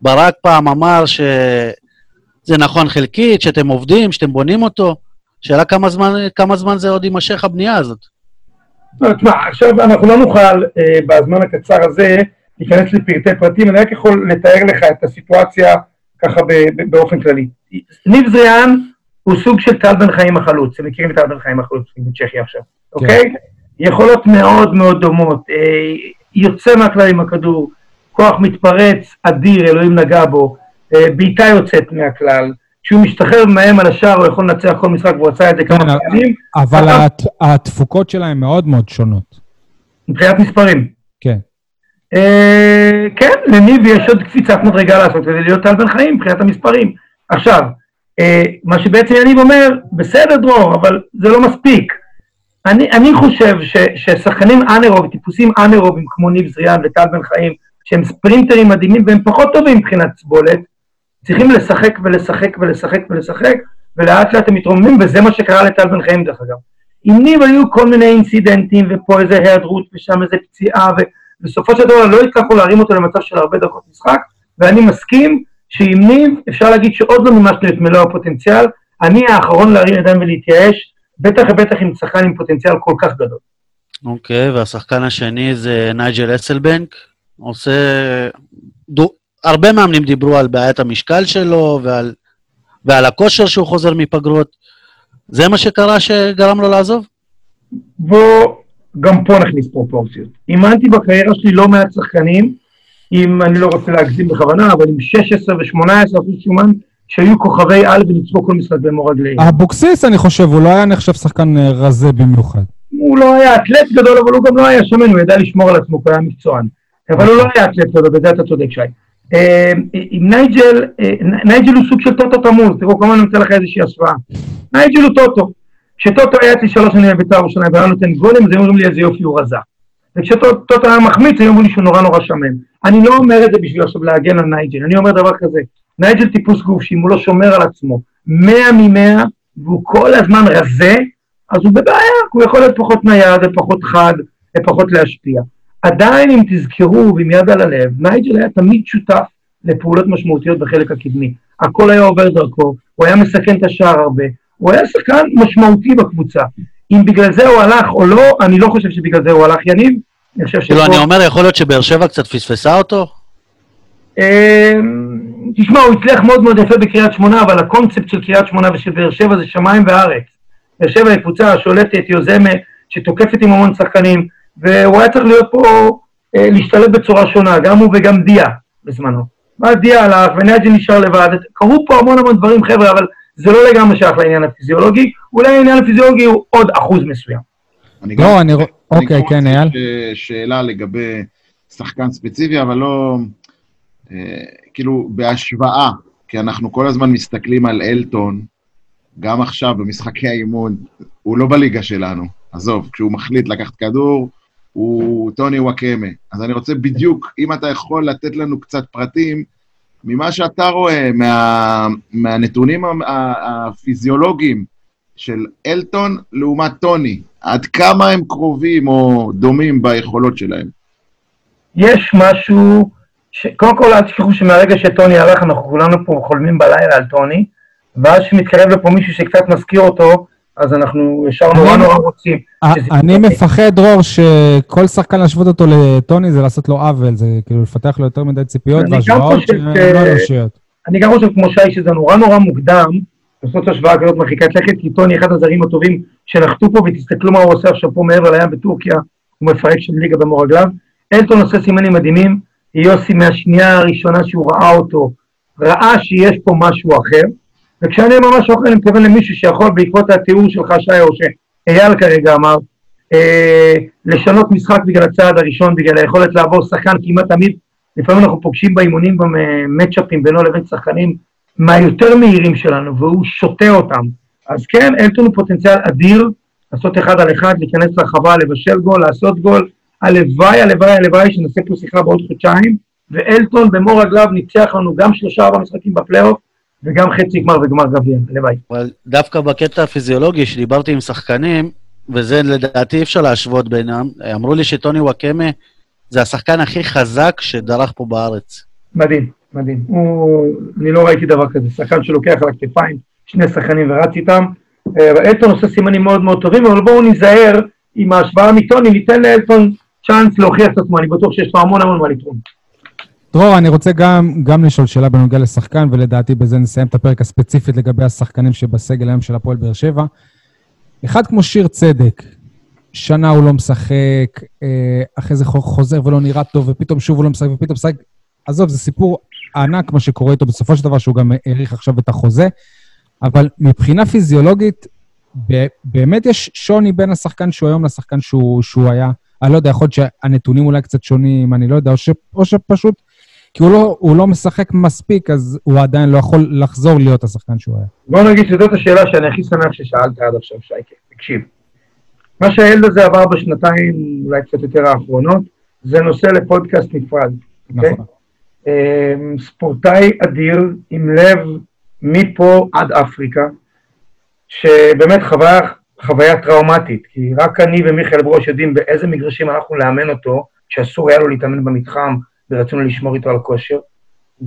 ברק פעם אמר שזה נכון חלקית, שאתם עובדים, שאתם בונים אותו. שאלה כמה זמן, כמה זמן זה עוד יימשך הבנייה הזאת. לא, תשמע, עכשיו אנחנו לא נוכל אה, בזמן הקצר הזה להיכנס לפרטי פרטים, אני רק יכול לתאר לך את הסיטואציה ככה באופן כללי. ניב זריאן הוא סוג של טל בן חיים החלוץ, אתם מכירים את טל בן חיים החלוץ בצ'כיה עכשיו, כן. אוקיי? יכולות מאוד מאוד דומות, אה, יוצא מהכלל עם הכדור, כוח מתפרץ אדיר, אלוהים נגע בו, אה, בעיטה יוצאת מהכלל, כשהוא משתחרר מהם על השער הוא יכול לנצח כל משחק, והוא עשה את זה כמה כן, פעמים. אבל התפוקות שלהם מאוד מאוד שונות. מבחינת מספרים. כן. אה, כן, לניב יש עוד קפיצת מדרגה לעשות כדי להיות טל בן חיים מבחינת המספרים. עכשיו, אה, מה שבעצם יניב אומר, בסדר דרור, אבל זה לא מספיק. אני, אני חושב ש, ששחקנים אנרובים, טיפוסים אנרובים כמו ניב זריאן וטל בן חיים, שהם ספרינטרים מדהימים והם פחות טובים מבחינת סבולת, צריכים לשחק ולשחק ולשחק ולשחק, ולאט לאט הם מתרוממים, וזה מה שקרה לטל בן חיים דרך אגב. עם ניב היו כל מיני אינסידנטים, ופה איזה היעדרות, ושם איזה פציעה, ובסופו של דבר לא הצלחנו להרים אותו למצב של הרבה דקות משחק, ואני מסכים שעם ניב אפשר להגיד שעוד לא מימשנו את מלוא הפוטנציאל, אני האחרון להרים ידיים ולהתייאש, בטח ובטח עם שחקן עם פוטנציאל כל כך גדול. אוקיי, okay, והשחקן השני זה נייג'ל אסלבנק, עושה דו, הרבה מאמנים דיברו על בעיית המשקל שלו ועל, ועל הכושר שהוא חוזר מפגרות. זה מה שקרה שגרם לו לעזוב? בוא, גם פה נכניס פרופורציות. אימנתי בקריירה שלי לא מעט שחקנים, אם אני לא רוצה להגזים בכוונה, אבל עם 16 ו-18 אחוז שומן, שהיו כוכבי על וניצחו כל משחק במו רגליהם. אבוקסיס, אני חושב, הוא לא היה נחשב שחקן אה, רזה במיוחד. הוא לא היה אתלט גדול, אבל הוא גם לא היה שמן, הוא ידע לשמור על עצמו, הוא היה מקצוען. אבל הוא לא היה אתלט גדול, בזה אתה צודק, שי. אה, עם נייג'ל, אה, נייג'ל הוא סוג של טוטו תמוז, תראו כמה אני נותן לך איזושהי השוואה. נייג'ל הוא טוטו. כשטוטו היה אצלי שלוש שנים בבית"ר ירושלים והיה נותן גולים, אז היו אומרים לי איזה יופי הוא רזה. וכשטוטו היה מחמיץ, היו אומרים לי שהוא נורא נורא שמן. אני לא אומר את זה בשביל עכשיו להגן על נייג'ל, אני אומר דבר כזה, נייג'ל טיפוס גוף, שאם הוא לא שומר על עצמו, מאה ממאה, והוא כל הזמן רזה, אז הוא בבעיה, הוא יכול להיות פחות נייד ופחות חד ופחות להשפיע. עדיין אם תזכרו ועם יד על הלב, נייג'ל היה תמיד שותף לפעולות משמעותיות בחלק הקדמי. הכל היה עובר דרכו, הוא היה מסכן את השער הרבה, הוא היה שחקן משמעותי בקבוצה. אם בגלל זה הוא הלך או לא, אני לא חושב שבגלל זה הוא הלך, יניב. אני חושב שפה... כאילו, אני אומר, יכול להיות שבאר שבע קצת פספסה אותו? אמ, תשמע, הוא הצליח מאוד מאוד יפה בקריית שמונה, אבל הקונספט של קריית שמונה ושל באר שבע זה שמיים וארץ. באר שבע היא קבוצה שולטת, יוזמת, שתוקפת עם המון שחקנים, והוא היה צריך להיות פה, אה, להשתלב בצורה שונה, גם הוא וגם דיה בזמנו. ואז דיה הלך ונאג'י נשאר לבד, קרו פה המון המון דברים חבר'ה, אבל זה לא לגמרי שייך לעניין הפיזיולוגי, אולי העניין הפיזיולוגי הוא עוד אחוז מסוים. לא, אני... אוקיי, כן, אייל. שאלה לגבי שחקן ספציפי, אבל לא... אה, כאילו, בהשוואה, כי אנחנו כל הזמן מסתכלים על אלטון, גם עכשיו במשחקי האימון, הוא לא בליגה שלנו. עזוב, כשהוא מחליט לקחת כדור, הוא טוני וואקמה. אז אני רוצה בדיוק, אם אתה יכול לתת לנו קצת פרטים, ממה שאתה רואה, מה, מהנתונים הפיזיולוגיים של אלטון לעומת טוני, עד כמה הם קרובים או דומים ביכולות שלהם? יש משהו, ש... קודם כל אל תשכחו שמהרגע שטוני הלך, אנחנו כולנו פה חולמים בלילה על טוני, ואז שמתקרב לפה מישהו שקצת מזכיר אותו, אז אנחנו ישר נורא נורא רוצים. אני מפחד, דרור, שכל שחקן להשוות אותו לטוני זה לעשות לו עוול, זה כאילו לפתח לו יותר מדי ציפיות והשוואות לא אנושיות. אני גם חושב כמו שי שזה נורא נורא מוקדם לעשות השוואה כזאת מרחיקת לכת, כי טוני אחד הזרים הטובים שנחתו פה, ותסתכלו מה הוא עושה עכשיו פה מעבר לים בטורקיה, הוא מפרק שם ליגה במו רגליו. אלטון עושה סימנים מדהימים, יוסי מהשנייה הראשונה שהוא ראה אותו, ראה שיש פה משהו אחר, וכשאני אומר משהו אחר, אני מתכוון למישהו שיכול בעקבות התיאור שלך, שי, או שאייל כרגע אמר, אה, לשנות משחק בגלל הצעד הראשון, בגלל היכולת לעבור שחקן כמעט תמיד לפעמים אנחנו פוגשים באימונים במצ'אפים בינו לבין שחקנים מהיותר מהירים שלנו, והוא שותה אותם. אז כן, אלטון הוא פוטנציאל אדיר, לעשות אחד על אחד, להיכנס לרחבה, לבשל גול, לעשות גול. הלוואי, הלוואי, הלוואי שנעשה פה שיחה בעוד חודשיים, ואלטון במו רגליו ניצח לנו גם שלושה ארבע משחקים בפלייאוף, וגם חצי גמר וגמר גביע, הלוואי. אבל דווקא בקטע הפיזיולוגי, שדיברתי עם שחקנים, וזה לדעתי אי אפשר להשוות בינם, אמרו לי שטוני וואקמה זה השחקן הכי חזק שדרך פה בארץ. מדהים, מדהים. הוא, אני לא ראיתי דבר כזה, שחקן שלוקח על הכתפיים, שני שחקנים ורץ איתם. אה, אלטון עושה סימנים מאוד מאוד טובים, אבל בואו ניזהר עם ההשוואה מטוני, ניתן לאלטון צ'אנס להוכיח את עצמו, אני בטוח שיש לו המון המון מה לתרום. דרור, אני רוצה גם, גם לשאול שאלה בנוגע לשחקן, ולדעתי בזה נסיים את הפרק הספציפית לגבי השחקנים שבסגל היום של הפועל באר שבע. אחד כמו שיר צדק, שנה הוא לא משחק, אה, אחרי זה חוזר ולא נראה טוב, ופתאום שוב הוא לא משחק, ופתאום משחק. עזוב, זה סיפור ענק מה שקורה איתו בסופו של דבר, שהוא גם האריך עכשיו את החוזה. אבל מבחינה פיזיולוגית, באמת יש שוני בין השחקן שהוא היום לשחקן שהוא, שהוא היה. אני לא יודע, יכול להיות שהנתונים אולי קצת שונים, אני לא יודע, או, ש, או שפשוט, כי הוא לא, הוא לא משחק מספיק, אז הוא עדיין לא יכול לחזור להיות השחקן שהוא היה. בוא נגיד שזאת השאלה שאני הכי שמח ששאלת עד עכשיו, שייקה. תקשיב, מה שהילד הזה עבר בשנתיים, אולי קצת יותר האחרונות, זה נושא לפודקאסט נפרד. אוקיי? נכון. Okay? אמ, ספורטאי אדיר עם לב מפה עד אפריקה, שבאמת חוויה, חוויה טראומטית, כי רק אני ומיכאל ברוש יודעים באיזה מגרשים הלכנו לאמן אותו, שאסור היה לו להתאמן במתחם ורצינו לשמור איתו על כושר,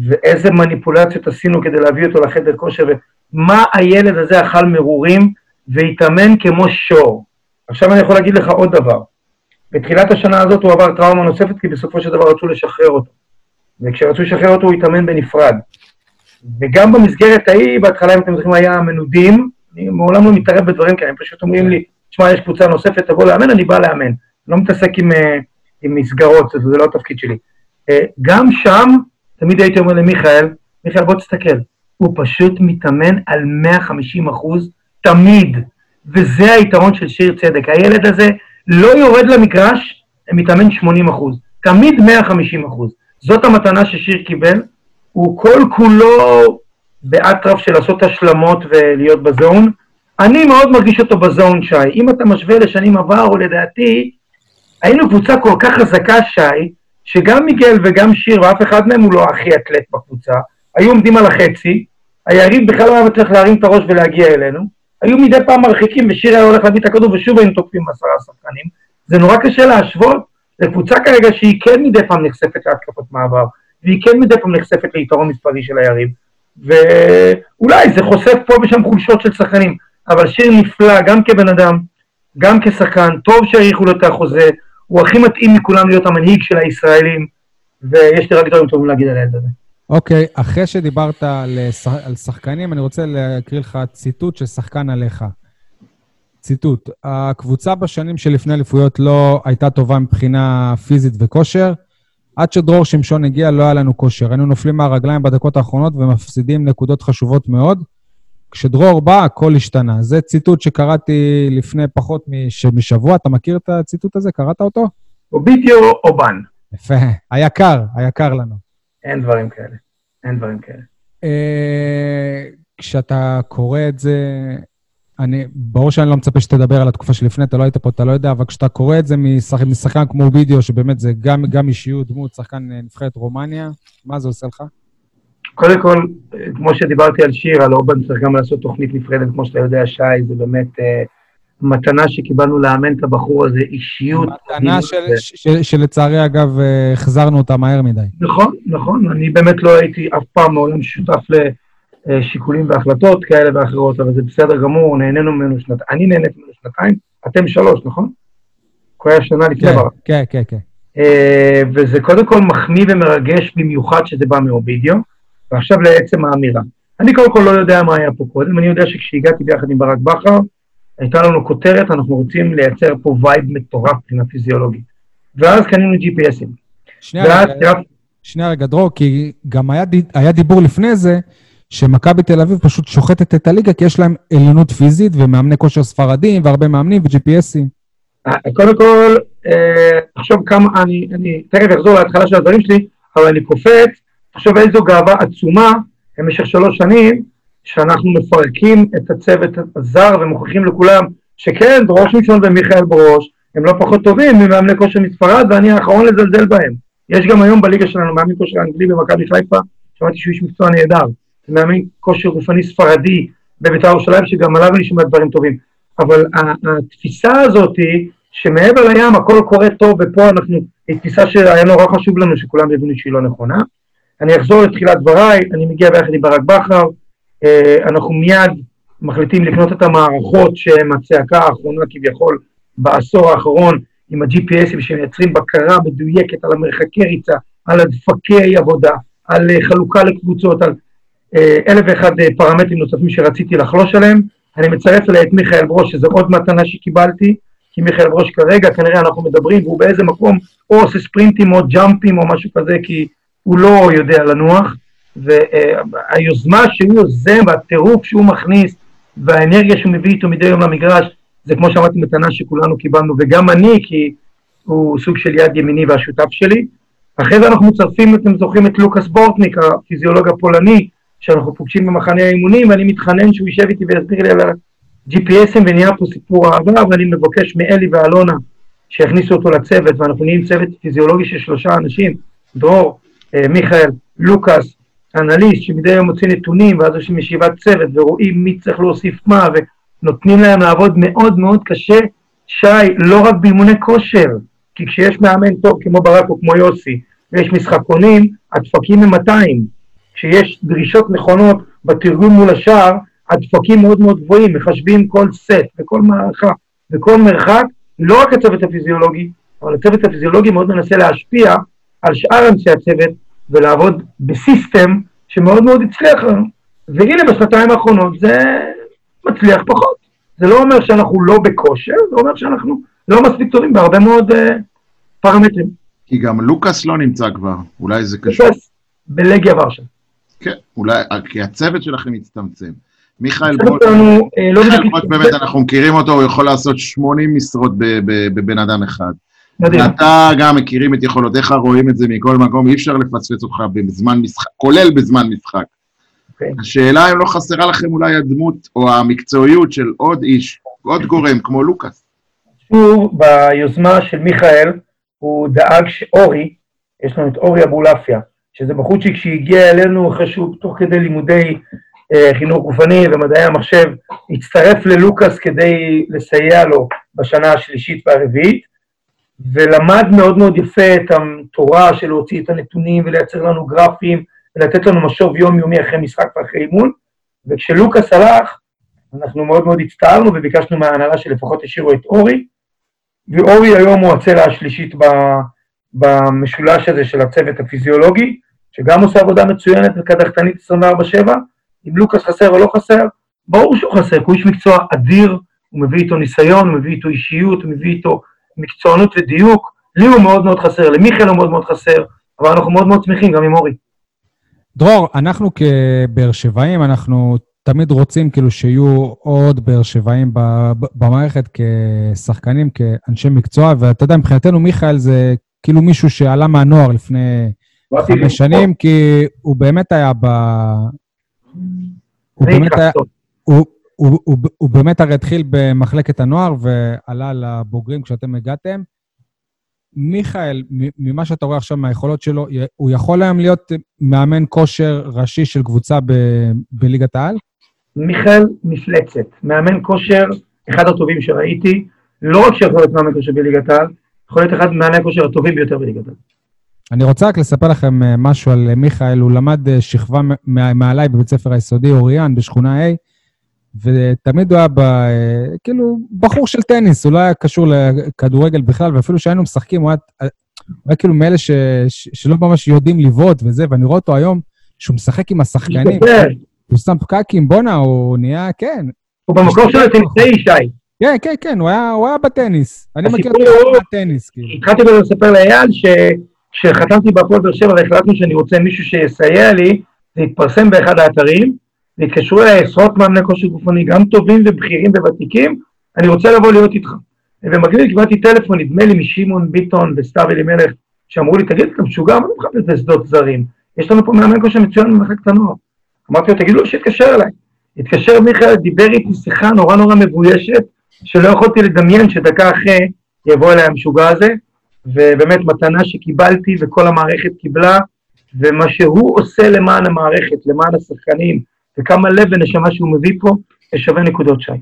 ואיזה מניפולציות עשינו כדי להביא אותו לחדר כושר, ומה הילד הזה אכל מרורים והתאמן כמו שור. עכשיו אני יכול להגיד לך עוד דבר. בתחילת השנה הזאת הוא עבר טראומה נוספת, כי בסופו של דבר רצו לשחרר אותו. וכשרצו לשחרר אותו הוא התאמן בנפרד. וגם במסגרת ההיא, בהתחלה, אם אתם זוכרים, היה מנודים, אני מעולם לא מתערב בדברים כאלה, הם פשוט אומרים לי, תשמע, יש קבוצה נוספת, תבוא לאמן, אני בא לאמן. לא מתעסק עם, אה, עם מסגרות, זה, זה לא התפקיד שלי. אה, גם שם, תמיד הייתי אומר למיכאל, מיכאל, בוא תסתכל, הוא פשוט מתאמן על 150 אחוז תמיד. וזה היתרון של שיר צדק. הילד הזה לא יורד למגרש, מתאמן 80 אחוז, תמיד 150 אחוז. זאת המתנה ששיר קיבל, הוא כל כולו באטרף של לעשות השלמות ולהיות בזון. אני מאוד מרגיש אותו בזון, שי. אם אתה משווה לשנים עברו, לדעתי, היינו קבוצה כל כך חזקה, שי, שגם מיגל וגם שיר, ואף אחד מהם הוא לא הכי אתלט בקבוצה, היו עומדים על החצי, היריב בכלל לא היה צריך להרים את הראש ולהגיע אלינו. היו מדי פעם מרחיקים ושיר היה הולך להביא את הכדור ושוב היינו תוקפים עשרה שחקנים. זה נורא קשה להשוות לקבוצה כרגע שהיא כן מדי פעם נחשפת להתקפות מעבר, והיא כן מדי פעם נחשפת ליתרון מספרי של היריב. ואולי זה חושף פה ושם חולשות של שחקנים, אבל שיר נפלא גם כבן אדם, גם כשחקן, טוב שהאריכו לו את החוזה, הוא הכי מתאים מכולם להיות המנהיג של הישראלים, ויש לי רק דברים טובים להגיד על הילד הזה. אוקיי, okay, אחרי שדיברת על, על שחקנים, אני רוצה להקריא לך ציטוט של שחקן עליך. ציטוט: הקבוצה בשנים שלפני אליפויות לא הייתה טובה מבחינה פיזית וכושר. עד שדרור שמשון הגיע לא היה לנו כושר. היינו נופלים מהרגליים בדקות האחרונות ומפסידים נקודות חשובות מאוד. כשדרור בא, הכל השתנה. זה ציטוט שקראתי לפני פחות מש... משבוע. אתה מכיר את הציטוט הזה? קראת אותו? אובידיו אובן. יפה. היה קר, היה קר לנו. אין דברים כאלה. אין דברים כאלה. אה, כשאתה קורא את זה, אני, ברור שאני לא מצפה שתדבר על התקופה שלפני, אתה לא היית פה, אתה לא יודע, אבל כשאתה קורא את זה משחק, משחקן כמו וידאו, שבאמת זה גם, גם אישיות, דמות, שחקן אה, נבחרת רומניה, מה זה עושה לך? קודם כל, כמו שדיברתי על שיר, על אורבן צריך גם לעשות תוכנית נפרדת, כמו שאתה יודע, שי, זה באמת... אה, מתנה שקיבלנו לאמן את הבחור הזה, אישיות. מתנה של, של, שלצערי, אגב, אה, החזרנו אותה מהר מדי. נכון, נכון. אני באמת לא הייתי אף פעם מעולם שותף לשיקולים והחלטות כאלה ואחרות, אבל זה בסדר גמור, נהנינו ממנו שנתיים. אני נהניתי ממנו שנתיים, אתם שלוש, נכון? הוא היה שנה לפני כן, ברק. כן, כן, כן. אה, וזה קודם כל מחמיא ומרגש במיוחד שזה בא מעובדיה, ועכשיו לעצם האמירה. אני קודם כל לא יודע מה היה פה קודם, אני יודע שכשהגעתי ביחד עם ברק בכר, הייתה לנו כותרת, אנחנו רוצים לייצר פה vibe מטורף מבחינה פיזיולוגית. ואז קנינו GPSים. שנייה רגע, שנייה רגע, דרור, כי גם היה, היה דיבור לפני זה, שמכבי תל אביב פשוט שוחטת את הליגה, כי יש להם עליונות פיזית ומאמני כושר ספרדים והרבה מאמנים ו-GPSים. אה, קודם כל, אה, עכשיו כמה, אני, אני תכף אחזור להתחלה של הדברים שלי, אבל אני קופץ, תחשוב איזו גאווה עצומה במשך שלוש שנים, שאנחנו מפרקים את הצוות הזר ומוכיחים לכולם שכן, דרוש ראשון ומיכאל ברוש, הם לא פחות טובים ממאמני כושר מספרד, ואני האחרון לזלזל בהם. יש גם היום בליגה שלנו מאמן כושר אנגלי במכבי חיפה, שמעתי שהוא איש מקצוע נהדר. מאמן כושר גופני ספרדי בבית"ר ירושלים, שגם עליו אני שומע דברים טובים. אבל התפיסה הזאת היא שמעבר לים הכל קורה טוב, ופה אנחנו, היא תפיסה שהיה נורא חשוב לנו שכולם יבינו שהיא לא נכונה. אני אחזור לתחילת דבריי, אני מגיע ביחד עם ברק בכר, אה, אנחנו מיד מחליטים לקנות את המערכות שהן הצעקה האחרונה כביכול בעשור האחרון עם ה-GPSים שמייצרים בקרה מדויקת על המרחקי ריצה, על הדפקי עבודה, על אה, חלוקה לקבוצות, על אה, אלף ואחד פרמטרים נוספים שרציתי לחלוש עליהם. אני מצרף אליי את מיכאל ברוש, שזו עוד מתנה שקיבלתי, כי מיכאל ברוש כרגע, כנראה אנחנו מדברים, והוא באיזה מקום או עושה ספרינטים או ג'אמפים או משהו כזה, כי הוא לא יודע לנוח, והיוזמה שהוא יוזם והטירוף שהוא מכניס והאנרגיה שהוא מביא איתו מדי יום למגרש, זה כמו שאמרתי, מתנה שכולנו קיבלנו, וגם אני, כי הוא סוג של יד ימיני והשותף שלי. אחרי זה אנחנו מצרפים, אתם זוכרים את לוקאס בורטניק, הפיזיולוג הפולני, שאנחנו פוגשים במחנה האימונים, ואני מתחנן שהוא יישב איתי ויסביר לי על ה-GPSים, ונהיה פה סיפור אהבה, ואני מבקש מאלי ואלונה שיכניסו אותו לצוות, ואנחנו נהיים צוות פיזיולוגי של שלושה אנשים, דרור, מיכאל, לוקאס, אנליסט שמדי יום מוציא נתונים, ואז עושים ישיבת צוות ורואים מי צריך להוסיף מה, ונותנים להם לעבוד מאוד מאוד קשה, שי, לא רק באימוני כושר, כי כשיש מאמן טוב כמו ברק או כמו יוסי, ויש משחקונים, הדפקים הם 200. כשיש דרישות נכונות בתרגום מול השער, הדפקים מאוד מאוד גבוהים, מחשבים כל סט וכל מערכה וכל מרחק, לא רק הצוות הפיזיולוגי, אבל הצוות הפיזיולוגי מאוד מנסה להשפיע על שאר אנשי הצוות ולעבוד בסיסטם שמאוד מאוד הצליח לנו. והנה בשנתיים האחרונות זה מצליח פחות. זה לא אומר שאנחנו לא בכושר, זה אומר שאנחנו לא מספיק טובים בהרבה מאוד uh, פרמטרים. כי גם לוקאס לא נמצא כבר, אולי זה קשור. לוקאס בלגיה ורשה. כן, אולי, כי הצוות שלכם הצטמצם. מיכאל ברוט, אה, לא באמת, אנחנו מכירים אותו, הוא יכול לעשות 80 משרות בבן אדם אחד. ואתה גם מכירים את יכולותיך, רואים את זה מכל מקום, אי אפשר לפספס אותך בזמן משחק, כולל בזמן משחק. Okay. אוקיי. השאלה אם לא חסרה לכם אולי הדמות או המקצועיות של עוד איש, עוד גורם כמו לוקאס. שוב, ביוזמה של מיכאל, הוא דאג שאורי, יש לנו את אורי אבולעפיה, שזה בחורצ'יק שהגיע אלינו אחרי שהוא תוך כדי לימודי אה, חינוך גופני ומדעי המחשב, הצטרף ללוקאס כדי לסייע לו בשנה השלישית והרביעית. ולמד מאוד מאוד יפה את התורה של להוציא את הנתונים ולייצר לנו גרפים ולתת לנו משוב יומיומי אחרי משחק ואחרי אימון. וכשלוקאס הלך, אנחנו מאוד מאוד הצטערנו וביקשנו מההנהלה שלפחות השאירו את אורי, ואורי היום הוא הצלע השלישית במשולש הזה של הצוות הפיזיולוגי, שגם עושה עבודה מצוינת וקדחתנית 24/7. אם לוקאס חסר או לא חסר, ברור שהוא חסר, כי הוא איש מקצוע אדיר, הוא מביא איתו ניסיון, הוא מביא איתו אישיות, הוא מביא איתו מקצוענות ודיוק, לי הוא מאוד מאוד חסר, למיכאל הוא מאוד מאוד חסר, אבל אנחנו מאוד מאוד שמחים גם עם אורי. דרור, אנחנו כבאר שבעים, אנחנו תמיד רוצים כאילו שיהיו עוד באר שבעים במערכת כשחקנים, כאנשי מקצוע, ואתה יודע, מבחינתנו מיכאל זה כאילו מישהו שעלה מהנוער לפני חמש שנים, כי הוא באמת היה ב... הוא באמת היה... הוא, הוא, הוא, הוא באמת הרי התחיל במחלקת הנוער ועלה לבוגרים כשאתם הגעתם. מיכאל, ממה שאתה רואה עכשיו מהיכולות שלו, הוא יכול היום להיות מאמן כושר ראשי של קבוצה ב- בליגת העל? מיכאל מפלצת, מאמן כושר, אחד הטובים שראיתי, לא רק שיכול להיות מאמן כושר בליגת העל, יכול להיות אחד ממאמני הכושר הטובים ביותר בליגת העל. אני רוצה רק לספר לכם אה, משהו על מיכאל, הוא למד אה, שכבה מעליי בבית ספר היסודי אוריאן בשכונה A, ותמיד הוא היה ב, כאילו בחור של טניס, הוא לא היה קשור לכדורגל בכלל, ואפילו כשהיינו משחקים, הוא היה, הוא היה כאילו מאלה ש, ש, שלא ממש יודעים לבעוט וזה, ואני רואה אותו היום, שהוא משחק עם השחקנים, הוא שם פקקים, בואנה, הוא נהיה, כן. הוא במקום שלו טניסאי, שי. כן, כן, כן, הוא היה, הוא היה בטניס. אני מכיר אותו בטניס, כאילו. התחלתי לספר לאייל שכשחתמתי בהפועל באר שבע והחלטנו שאני רוצה מישהו שיסייע לי, זה התפרסם באחד האתרים, והתקשרו אליי עשרות מאמני כושר גופני, גם טובים ובכירים וותיקים, אני רוצה לבוא להיות איתך. ובמקביל קיבלתי טלפון, נדמה לי משמעון ביטון וסתיו אלימלך, שאמרו לי, תגיד, אתה משוגע, מה אתה מחפש בשדות זרים? יש לנו פה מאמן כושר מצוין במחלקת הנוער. אמרתי לו, תגיד לו שיתקשר אליי. התקשר מיכאל, דיבר איתי שיחה נורא נורא מבוישת, שלא יכולתי לדמיין שדקה אחרי יבוא אליי המשוגע הזה, ובאמת מתנה שקיבלתי וכל המערכת קיבלה, ומה שהוא עושה למען המערכת, למען השחקנים, וכמה לב ונשמה שהוא מביא פה, זה שווה נקודות שי.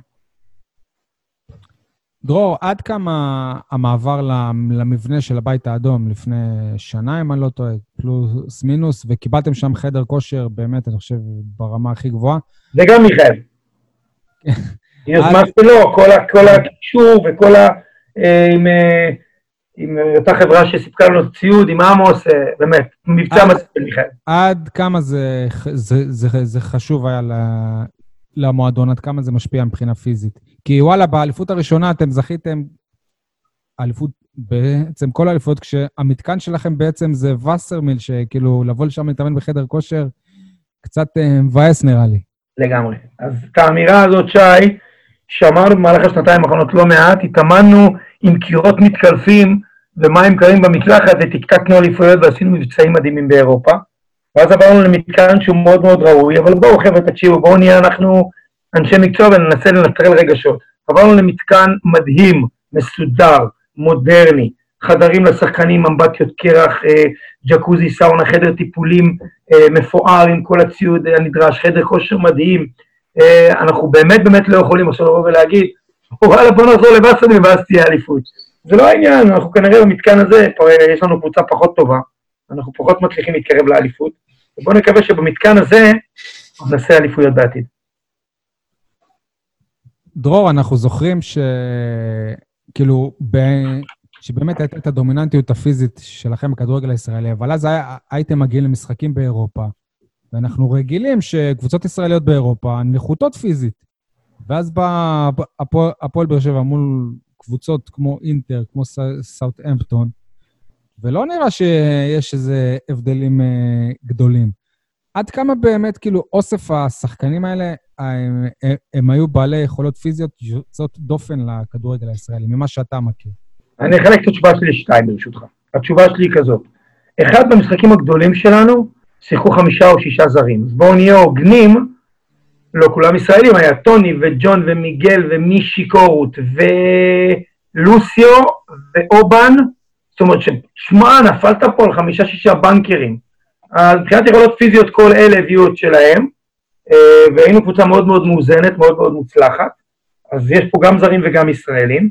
דרור, עד כמה המעבר למבנה של הבית האדום לפני שנה, אם אני לא טועה, פלוס מינוס, וקיבלתם שם חדר כושר, באמת, אני חושב, ברמה הכי גבוהה. זה גם מיכאל. יוזמה שלו, כל הקישור וכל ה... אה, עם, אה, עם אותה חברה שסיפקה לנו ציוד, עם עמוס, אה, באמת, מבצע מספיק של מיכאל. עד כמה זה, זה, זה, זה חשוב היה למועדון, עד כמה זה משפיע מבחינה פיזית? כי וואלה, באליפות הראשונה אתם זכיתם, אליפות, בעצם כל האליפות, כשהמתקן שלכם בעצם זה וסרמיל, שכאילו לבוא לשם להתאמן בחדר כושר, קצת מבאס נראה לי. לגמרי. אז את האמירה הזאת, שי, שמרנו במהלך השנתיים האחרונות לא מעט, התאמנו עם קירות מתקלפים ומים קרים במקלחת ותקתקנו אליפויות ועשינו מבצעים מדהימים באירופה. ואז עברנו למתקן שהוא מאוד מאוד ראוי, אבל בואו חבר'ה תקשיבו, בואו נהיה אנחנו אנשי מקצוע וננסה לנטרל רגשות. עברנו למתקן מדהים, מסודר, מודרני, חדרים לשחקנים, אמבטיות קרח, אה, ג'קוזי, סאונה, חדר טיפולים אה, מפואר עם כל הציוד הנדרש, חדר כושר מדהים, אה, אנחנו באמת באמת לא יכולים עכשיו לבוא ולהגיד, וואלה בוא נחזור לבאסון ואז תהיה אליפות. זה לא העניין, אנחנו כנראה במתקן הזה, יש לנו קבוצה פחות טובה, אנחנו פחות מצליחים להתקרב לאליפות, ובואו נקווה שבמתקן הזה נעשה אליפויות בעתיד. דרור, אנחנו זוכרים ש... כאילו, ב... שבאמת הייתה את הדומיננטיות הפיזית שלכם בכדורגל הישראלי, אבל אז היה... הייתם מגיעים למשחקים באירופה, ואנחנו רגילים שקבוצות ישראליות באירופה נחותות פיזית. ואז בא הפועל באר שבע מול קבוצות כמו אינטר, כמו סאוט אמפטון, ולא נראה שיש איזה הבדלים אה, גדולים. עד כמה באמת, כאילו, אוסף השחקנים האלה, הם, הם, הם היו בעלי יכולות פיזיות יוצאות דופן לכדורגל הישראלי, ממה שאתה מכיר? אני אחלק את התשובה שלי לשתיים, ברשותך. התשובה שלי היא כזאת. אחד, במשחקים הגדולים שלנו, שיחקו חמישה או שישה זרים. אז בואו נהיה הוגנים, לא כולם ישראלים, היה טוני וג'ון ומיגל ומישי קורות ולוסיו ואובן, זאת אומרת ששמע, נפלת פה על חמישה-שישה בנקרים. אז מבחינת יכולות פיזיות כל אלה הביאו את שלהם, אה, והיינו קבוצה מאוד מאוד מאוזנת, מאוד מאוד מוצלחת, אז יש פה גם זרים וגם ישראלים.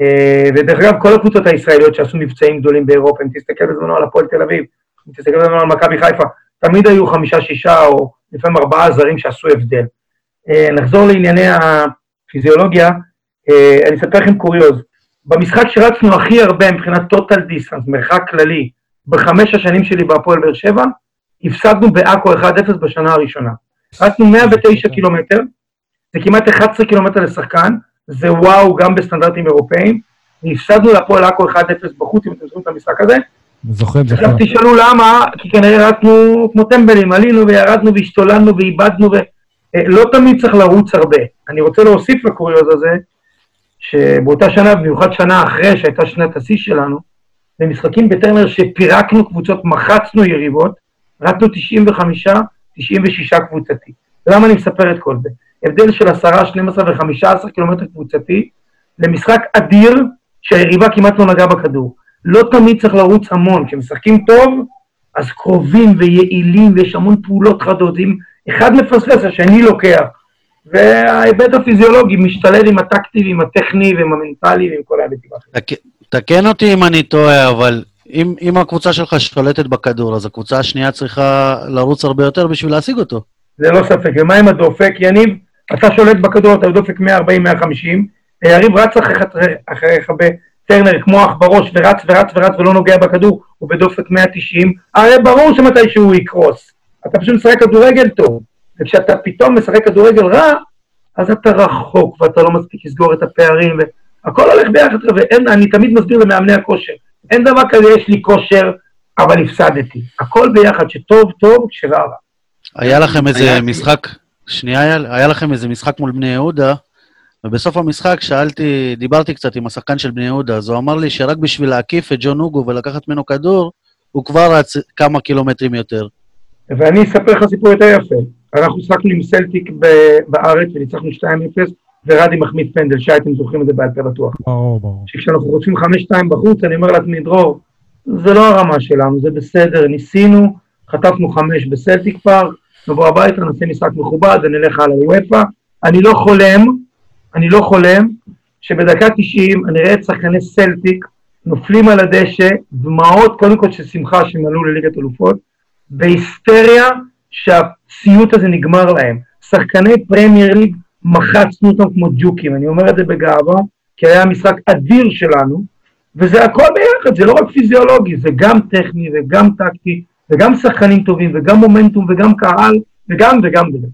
אה, ודרך אגב, כל הקבוצות הישראליות שעשו מבצעים גדולים באירופה, אם תסתכל בזמנו על הפועל תל אביב, אם תסתכל בזמנו על מכבי חיפה, תמיד היו חמישה-שישה או לפעמים ארבעה זרים שעשו הבדל. אה, נחזור לענייני הפיזיולוגיה, אני אספר לכם קוריוז. במשחק שרצנו הכי הרבה מבחינת total distance, מרחק כללי, בחמש השנים שלי בהפועל באר שבע, הפסדנו בעכו 1-0 בשנה הראשונה. רצנו 109 קילומטר, זה כמעט 11 קילומטר לשחקן, זה וואו גם בסטנדרטים אירופאיים, והפסדנו להפועל עכו 1-0 בחוץ, אם אתם זוכרים את המשחק הזה. זוכרים, זוכרים. עכשיו תשאלו למה, כי כנראה רצנו כמו טמבלים, עלינו וירדנו והשתוללנו ואיבדנו, ולא תמיד צריך לרוץ הרבה. אני רוצה להוסיף לקוריוז הזה, שבאותה שנה, במיוחד שנה אחרי שהייתה שנת השיא שלנו, במשחקים בטרנר שפירקנו קבוצות, מחצנו יריבות, רצנו 95, 96 קבוצתי. למה אני מספר את כל זה? הבדל של 10, 12 ו-15 קילומטר קבוצתי למשחק אדיר שהיריבה כמעט לא נגעה בכדור. לא תמיד צריך לרוץ המון, כשמשחקים טוב, אז קרובים ויעילים ויש המון פעולות חדות. אם אחד מפספס, השני לוקח. וההיבט הפיזיולוגי משתלב עם הטקטי ועם הטכני ועם המנטלי ועם כל ההיבטים האחרים. תקן אותי אם אני טועה, אבל אם, אם הקבוצה שלך שולטת בכדור, אז הקבוצה השנייה צריכה לרוץ הרבה יותר בשביל להשיג אותו. זה לא ספק. ומה עם הדופק, יניב? אתה שולט בכדור, אתה בדופק 140-150, היריב רץ אחריך בטרנר כמו אח בראש ורץ ורץ ורץ ולא נוגע בכדור, הוא בדופק 190, הרי ברור שמתישהו הוא יקרוס. אתה פשוט משחק כדורגל טוב. וכשאתה פתאום משחק כדורגל רע, אז אתה רחוק ואתה לא מספיק לסגור את הפערים, והכל הולך ביחד, ואני תמיד מסביר למאמני הכושר, אין דבר כזה, יש לי כושר, אבל הפסדתי. הכל ביחד, שטוב טוב, כשרע רע. היה לכם איזה משחק, שנייה, היה לכם איזה משחק מול בני יהודה, ובסוף המשחק שאלתי, דיברתי קצת עם השחקן של בני יהודה, אז הוא אמר לי שרק בשביל להקיף את ג'ון אוגו ולקחת ממנו כדור, הוא כבר רץ כמה קילומטרים יותר. ואני אספר לך סיפור יותר יפה. אנחנו שחקנו עם סלטיק בארץ וניצחנו 2-0, ורדי מחמיד פנדל, שי, אתם זוכרים את זה בעל פה בטוח. ברור, ברור. שכשאנחנו רוצים 5-2 בחוץ, אני אומר לעצמי, דרור, זה לא הרמה שלנו, זה בסדר, ניסינו, חטפנו 5 בסלטיק פארק, נבוא הביתה, נעשה משחק מכובד ונלך הלאה לוופא. אני לא חולם, אני לא חולם, שבדקה 90 אני אראה את שחקני סלטיק נופלים על הדשא, דמעות, קודם כל של שמחה שהם עלו לליגת אלופות, בהיסטריה שהסיוט הזה נגמר להם. שחקני פרמייר ליג, מחצנו אותם כמו ג'וקים, אני אומר את זה בגאווה, כי היה משחק אדיר שלנו, וזה הכל ביחד, זה לא רק פיזיולוגי, זה גם טכני וגם טקטי, וגם שחקנים טובים, וגם מומנטום, וגם קהל, וגם וגם וגם.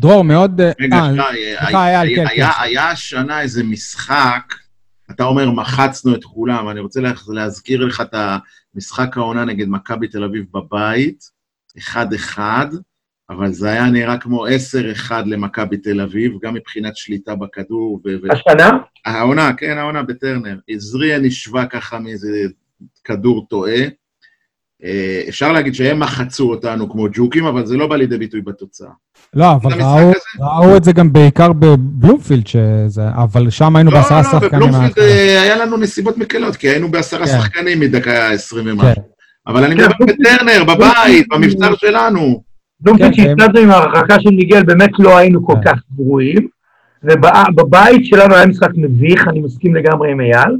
דרור, מאוד... אה, רגע, אה, שי, היה- כן, כן. היה השנה איזה משחק, אתה אומר, מחצנו את כולם, אני רוצה לה- להזכיר לך את המשחק העונה נגד מכבי תל אביב בבית, 1-1, אבל זה היה נראה כמו 10-1 למכבי תל אביב, גם מבחינת שליטה בכדור. ו- ו- השנה? העונה, כן, העונה בטרנר. עזריה נשבה ככה מאיזה כדור טועה. אה, אפשר להגיד שהם מחצו אותנו כמו ג'וקים, אבל זה לא בא לידי ביטוי בתוצאה. לא, אבל ראו-? ראו את זה גם בעיקר בבלומפילד, שזה- אבל שם היינו בעשרה לא, שחקנים. בבלומפילד מההתחלה. אה, היה לנו נסיבות מקלות, כי היינו בעשרה כן. שחקנים מדקה 20 כן. ומשהו. אבל אני כן, מדבר בטרנר, בבית, במבצר שלנו. בלומפילד כן, שהפסדנו עם ההרחקה של מיגל, באמת לא היינו כל כן. כך גרועים, ובבית שלנו היה משחק מביך, אני מסכים לגמרי עם אייל,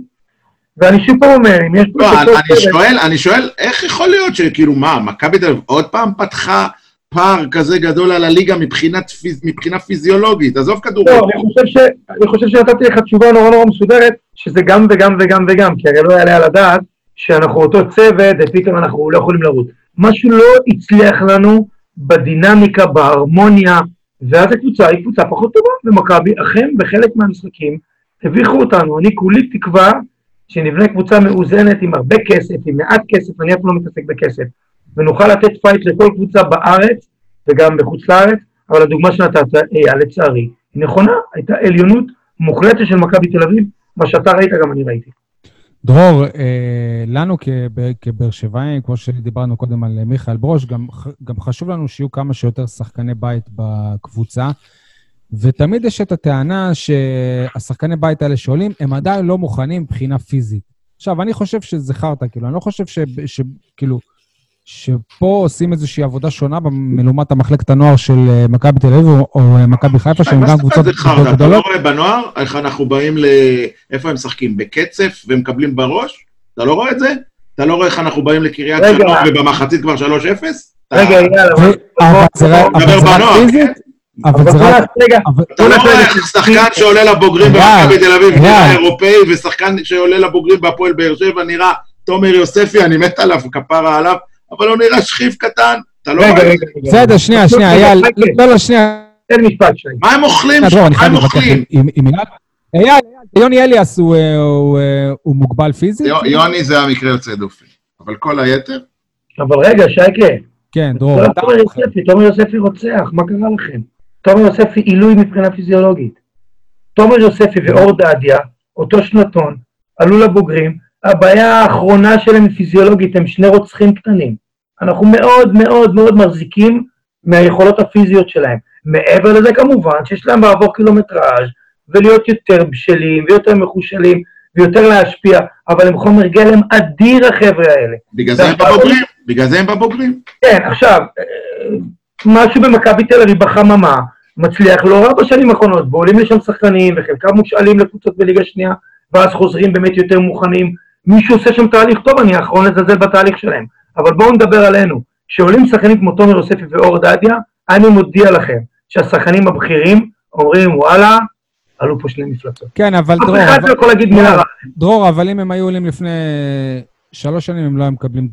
ואני שוב פעם אומר, אם יש. לא, אני אני שואל, אני שואל, איך יכול להיות שכאילו, מה, מכבי תל אביב עוד פעם פתחה פער כזה גדול על הליגה מבחינת מבחינה פיזיולוגית? עזוב כדורגל. לא, אני חושב, ש... אני חושב שנתתי לך תשובה נורא נורא מסודרת, שזה גם וגם וגם וגם, כי הרי לא יעלה על הדעת שאנחנו אותו צוות ופתאום אנחנו לא יכולים לרוץ. משהו לא הצליח לנו בדינמיקה, בהרמוניה, ואז הקבוצה היא קבוצה פחות טובה, ומכבי אכן בחלק מהמשחקים הביכו אותנו. אני כולי תקווה שנבנה קבוצה מאוזנת עם הרבה כסף, עם מעט כסף, אני אף לא מתעסק בכסף, ונוכל לתת פייט לכל קבוצה בארץ וגם בחוץ לארץ, אבל הדוגמה שנתת, אייל, לצערי, היא נכונה, הייתה עליונות מוחלטת של מכבי תל אביב, מה שאתה ראית גם אני ראיתי. דרור, אה, לנו כב- כבאר שבעים, כמו שדיברנו קודם על מיכאל ברוש, גם, גם חשוב לנו שיהיו כמה שיותר שחקני בית בקבוצה. ותמיד יש את הטענה שהשחקני בית האלה שעולים, הם עדיין לא מוכנים מבחינה פיזית. עכשיו, אני חושב שזה חרטא, כאילו, אני לא חושב ש... ש כאילו, שפה עושים איזושהי עבודה שונה מלעומת המחלקת הנוער של אה, מכבי תל אביב או, או אה, מכבי חיפה, שהם מה גם זאת אומרת קבוצות זה חרטא? אתה לא גדולות. רואה בנוער איך אנחנו באים ל... איפה הם משחקים? בקצף ומקבלים בראש? אתה לא רואה את זה? אתה לא רואה איך אנחנו באים לקריית. שלום ובמחצית כבר 3-0? אתה- רגע, אייל, אבל... זה רק- פיזית? אבל זה רק... אתה לא רואה איך שחקן שעולה לבוגרים במכבי תל אביב נראה. אירופאי, ושחקן שעולה לבוגרים בהפועל באר שבע נראה תומר יוספי, אני מת עליו, כפרה עליו, אבל הוא נראה שכיב קטן. אתה לא רואה? בסדר, שנייה, שנייה, רגע, אייל. רגע, לא, לא, שנייה. תן משפט שי. מה הם אוכלים? אני מה הם אוכלים? אייל. יוני אליאס הוא, אה, אה, מוגבל פיזית? יו- יוני זה המקרה יוצא דופן, אבל כל היתר? אבל רגע, שייקה, כן, דרור. לא, תומר יוספי, תומר יוספי רוצח, מה קרה לכם? תומר יוספי עילוי מבחינה פיזיולוגית. תומר יוספי ואור דדיה, אותו שנתון, עלו לבוגרים, הבעיה האחרונה שלהם היא פיזיולוגית, הם שני רוצחים קטנים. אנחנו מאוד מאוד מאוד מחזיקים מהיכולות הפיזיות שלהם. מעבר לזה כמובן שיש להם לעבור קילומטראז' ולהיות יותר בשלים ויותר מחושלים ויותר להשפיע, אבל הם חומר גלם אדיר החבר'ה האלה. בגלל זה הם בבוגרים, בגלל זה הם בבוגרים. כן, עכשיו, אה, משהו במכבי תל אביב בחממה מצליח לא רע בשנים האחרונות, ועולים לשם שחקנים, וחלקם מושאלים לקבוצות בליגה שנייה, ואז חוזרים באמת יותר מוכנים. מישהו עושה שם תהליך טוב, אני האחרון לזלזל בתהליך שלהם. אבל בואו נדבר עלינו. כשעולים שחקנים כמו תומר יוספי ואור דדיה, אני מודיע לכם שהשחקנים הבכירים אומרים, וואלה, עלו פה שני מפלצות. כן, אבל אף דרור, אחד אבל- לא יכול להגיד מילה רעה. דרור, אבל אם הם היו עולים לפני שלוש שנים, הם לא היו מקבלים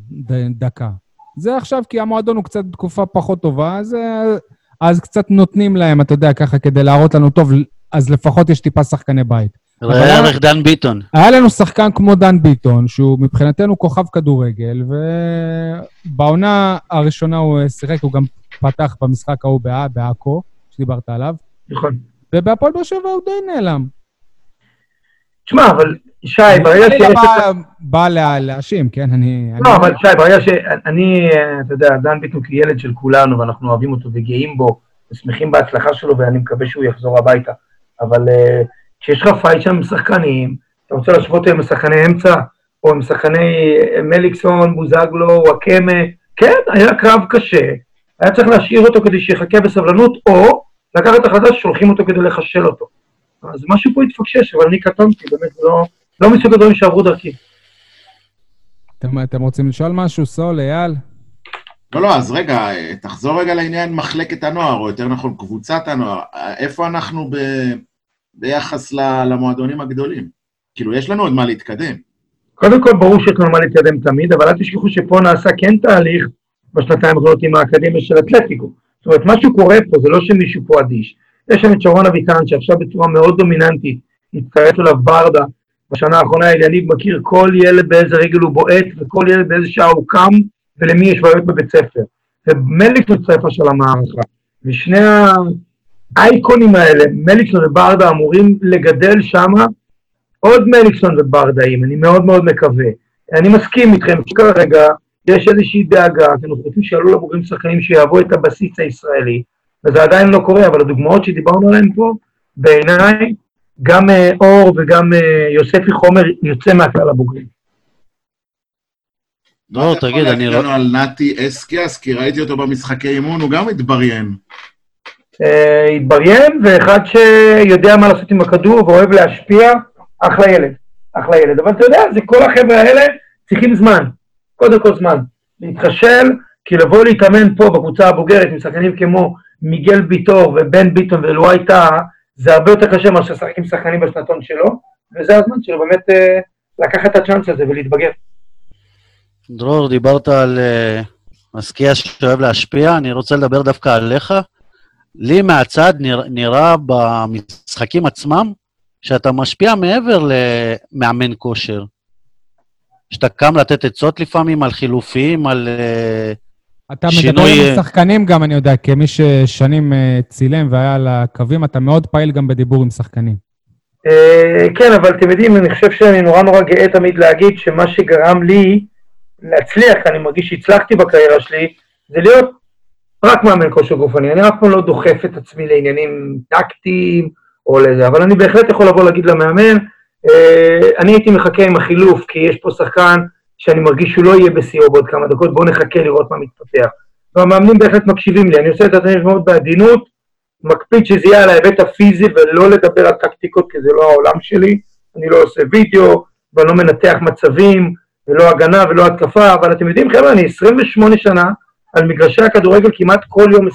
דקה. זה עכשיו כי המועדון הוא קצת בתקופה פחות טובה, אז, אה, אז קצת נותנים להם, אתה יודע, ככה, כדי להראות לנו טוב, אז לפחות יש טיפה שחקני בית. אבל ראה ערך דן ביטון. היה לנו שחקן כמו דן ביטון, שהוא מבחינתנו כוכב כדורגל, ובעונה הראשונה הוא אה, שיחק, הוא גם פתח במשחק ההוא בע- בעכו, שדיברת עליו. נכון. ובהפועל באר שבע הוא די נעלם. תשמע, אבל שי, ברגע אני שיש... לא בא- בא לה- להאשים, כן? אני... לא, אני- אבל שי, ברגע שאני, אה, אתה יודע, דן ביטון כילד של כולנו, ואנחנו אוהבים אותו וגאים בו, ושמחים בהצלחה שלו, ואני מקווה שהוא יחזור הביתה. אבל אה, כשיש לך fight שם עם שחקנים, אתה רוצה להשוות עם שחקני אמצע, או עם שחקני אה, מליקסון, בוזגלו, וואקמה, כן, היה קרב קשה, היה צריך להשאיר אותו כדי שיחכה בסבלנות, או לקחת החלטה ששולחים אותו כדי לחשל אותו. אז משהו פה התפקשש, אבל אני קטונתי, באמת, לא, לא מסוג הדברים שעברו דרכי. אתם- אתם רוצים לשאול משהו? סול, אייל? לא, לא, אז רגע, אה, תחזור רגע לעניין מחלקת הנוער, או יותר נכון, קבוצת הנוער. אה, איפה אנחנו ב... ביחס ל... למועדונים הגדולים? כאילו, יש לנו עוד מה להתקדם. קודם כל, ברור שיש לנו מה להתקדם תמיד, אבל אל תשכחו שפה נעשה כן תהליך בשנתיים האחרונות עם האקדמיה של אתלטיקו. זאת אומרת, משהו קורה פה, זה לא שמישהו פה אדיש. יש שם את שרון אביטן, שעכשיו בצורה מאוד דומיננטית, הצטרף אליו ברדה. בשנה האחרונה אליניב מכיר כל ילד באיזה רגל הוא בועט, וכל ילד באיזה שעה הוא קם, ולמי יש בעיות בבית ספר. ומליקסון הצטרף עכשיו למערכה. ושני האייקונים האלה, מליקסון וברדה, אמורים לגדל שמה עוד מליקסון וברדאים, אני מאוד מאוד מקווה. אני מסכים איתכם שכרגע יש איזושהי דאגה, כי אנחנו רוצים שיעלו לבוגרים שחקנים שיהוו את הבסיס הישראלי, וזה עדיין לא קורה, אבל הדוגמאות שדיברנו עליהן פה, בעיניי, גם אה, אור וגם אה, יוספי חומר יוצא מהכלל הבוגרים. לא, אתה תגיד, יכול אני להגיד לא- לנו על נתי אסקיאס, כי ראיתי אותו במשחקי אימון, הוא גם התבריין. אה, התבריין, ואחד שיודע מה לעשות עם הכדור ואוהב להשפיע, אחלה ילד, אחלה ילד. אבל אתה יודע, זה כל החבר'ה האלה צריכים זמן, קודם כל זמן. להתחשל, כי לבוא להתאמן פה בקבוצה הבוגרת עם שחקנים כמו מיגל ביטור ובן ביטון ואלוהי טאה, זה הרבה יותר קשה מאשר לשחק עם שחקנים בשנתון שלו, וזה הזמן שלו באמת אה, לקחת את הצ'אנס הזה ולהתבגר. דרור, דיברת על אה, משקיע שאוהב להשפיע, אני רוצה לדבר דווקא עליך. לי מהצד נרא- נראה במשחקים עצמם שאתה משפיע מעבר למאמן כושר. שאתה קם לתת עצות לפעמים על חילופים, על... אה, אתה מדבר שינוי, עם אה, השחקנים גם, אני יודע, כמי ששנים אה, צילם והיה על הקווים, אתה מאוד פעיל גם בדיבור עם שחקנים. אה, כן, אבל אתם יודעים, אני חושב שאני נורא נורא גאה תמיד להגיד שמה שגרם לי להצליח, אני מרגיש שהצלחתי בקריירה שלי, זה להיות רק מאמן כושר גופני. אני אף פעם לא דוחף את עצמי לעניינים טקטיים או לזה, אבל אני בהחלט יכול לבוא להגיד למאמן, אני הייתי מחכה עם החילוף, כי יש פה שחקן שאני מרגיש שהוא לא יהיה בשיאו בעוד כמה דקות, בואו נחכה לראות מה מתפתח. והמאמנים בהחלט מקשיבים לי, אני עושה את התהליך מאוד בעדינות, מקפיד שזה יהיה על ההיבט הפיזי ולא לדבר על טקטיקות, כי זה לא העולם שלי. אני לא עושה וידאו, ואני לא מנתח מצבים, ולא הגנה ולא התקפה, אבל אתם יודעים, חבר'ה, אני 28 שנה על מגרשי הכדורגל כמעט כל יום 24-7.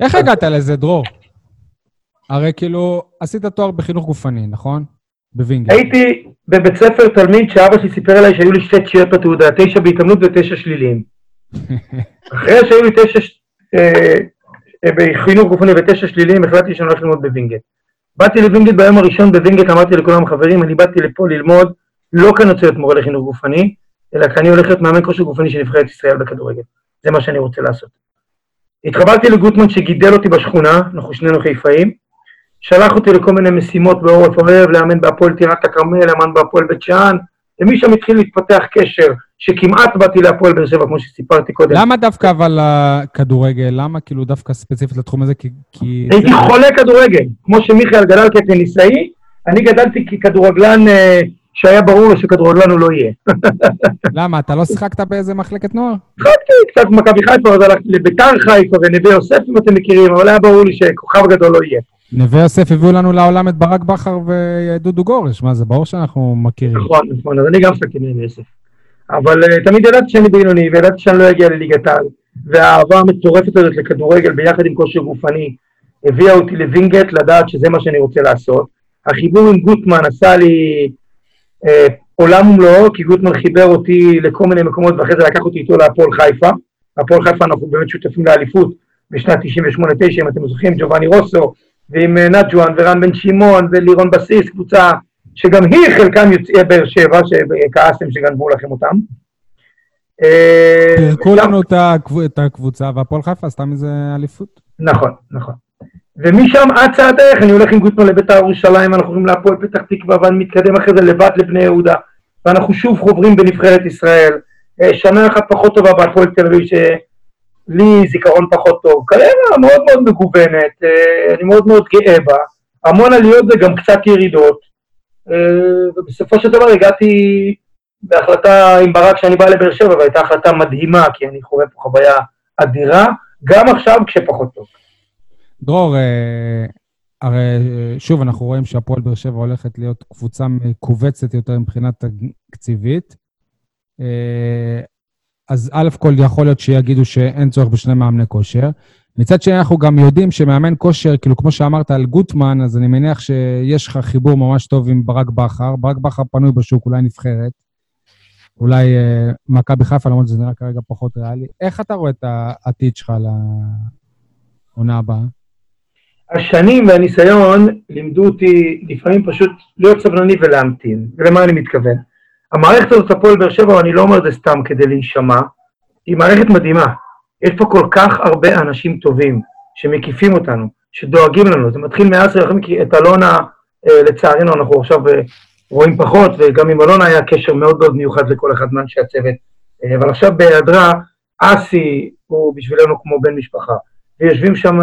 איך הגעת לזה, דרור? הרי כאילו, עשית תואר בחינוך גופני, נכון? בווינגייט. הייתי בבית ספר תלמיד שאבא שלי סיפר עליי שהיו לי שתי תשיעיות בתעודה, תשע בהתעמלות ותשע שליליים. אחרי שהיו לי תשע אה, אה, בחינוך גופני ותשע שליליים, החלטתי שאני הולך ללמוד בווינגייט. באתי לווינגייט ביום הראשון בווינגייט, אמרתי לכולם חברים, אני באתי לפה ללמוד, לא כי אני רוצה להיות מורה לחינוך גופני, אלא כי אני הולך להיות מאמן כושר גופני של נבחרת ישראל בכדורגל. זה מה שאני רוצה לעשות. התחברתי לגוטמן שגידל אותי בשכונה, אנחנו שנינו חיפאים, שלח אותי לכל מיני משימות בעורף אוהב, לאמן בהפועל טירת הכרמל, לאמן בהפועל בית שאן, ומשם התחיל להתפתח קשר, שכמעט באתי להפועל באר שבע, כמו שסיפרתי קודם. למה דווקא אבל הכדורגל? למה כאילו דווקא ספציפית לתחום הזה? כי... כי... הייתי חולה כדורגל, כמו שמיכאל גדל כטניסאי, אני גדלתי ככדורגלן אה, שהיה ברור לו שכדורגלן הוא לא יהיה. למה, אתה לא שיחקת באיזה מחלקת נוער? התחלתי קצת במכבי חיפה, אז הלכתי לביתר חיפה ונווה יוסף, אם אתם מכירים, אבל היה ברור לי שכוכב גדול לא יהיה. נווה יוסף הביאו לנו לעולם את ברק בכר ודודו גורש, מה זה, ברור שאנחנו מכירים. נכון, נכון, אז אני גם נווה יוסף. אבל uh, תמיד ידעתי שאני בינוני, וידעתי שאני לא אגיע לליגת העל. והאהבה המטורפת הזאת לכדורגל ביחד עם כושר גופני הביאה אותי לווינגייט לדעת שזה מה שאני רוצה לעשות. החיבור עם גוטמן עשה לי אה, עולם ומלואו, כי גוטמן חיבר אותי לכל מיני מקומות, ואחרי זה לקח אותי איתו להפועל חיפה. הפועל חיפה אנחנו באמת שותפים לאליפות בשנת 98-9, אם אתם זוכרים, ג'ובאני רוסו, ועם אה, נג'ואן ורן בן שמעון ולירון בסיס, קבוצה שגם היא חלקם יוצאי באר שבע, שכעסתם שגנבו לכם אותם. פירקו לנו את הקבוצה, והפועל חיפה עשתה מזה אליפות. נכון, נכון. ומשם אצה הדרך, אני הולך עם גוטמן לבית"ר ירושלים, אנחנו הולכים להפועל פתח תקווה, ואני מתקדם אחרי זה לבד לבני יהודה, ואנחנו שוב חוברים בנבחרת ישראל. אה, שנה אחת פחות טובה בהפועל תל אביב, שלי זיכרון פחות טוב. קריירה מאוד מאוד מגוונת, אה, אני מאוד מאוד גאה בה. המון עליות וגם קצת ירידות. אה, ובסופו של דבר הגעתי בהחלטה עם ברק שאני בא לבאר שבע, והייתה החלטה מדהימה, כי אני חווה פה חוויה אדירה, גם עכשיו כשפחות טוב. דרור, אה, הרי שוב, אנחנו רואים שהפועל באר שבע הולכת להיות קבוצה מכווצת יותר מבחינת תקציבית. אז א' כל יכול להיות שיגידו שאין צורך בשני מאמני כושר. מצד שני, אנחנו גם יודעים שמאמן כושר, כאילו, כמו שאמרת על גוטמן, אז אני מניח שיש לך חיבור ממש טוב עם ברק בכר. ברק בכר פנוי בשוק, אולי נבחרת. אולי אה, מכבי חיפה, למרות שזה נראה כרגע פחות ריאלי. איך אתה רואה את העתיד שלך לעונה הבאה? השנים והניסיון לימדו אותי לפעמים פשוט להיות סבלני ולהמתין. ולמה אני מתכוון? המערכת הזאת, הפועל באר שבע, ואני לא אומר את זה סתם כדי להישמע, היא מערכת מדהימה. יש פה כל כך הרבה אנשים טובים שמקיפים אותנו, שדואגים לנו. זה מתחיל מאז, את אלונה, אה, לצערנו, אנחנו עכשיו אה, רואים פחות, וגם עם אלונה היה קשר מאוד מאוד מיוחד לכל אחד מאנשי הצוות. אה, אבל עכשיו בהיעדרה, אסי הוא בשבילנו כמו בן משפחה. ויושבים שם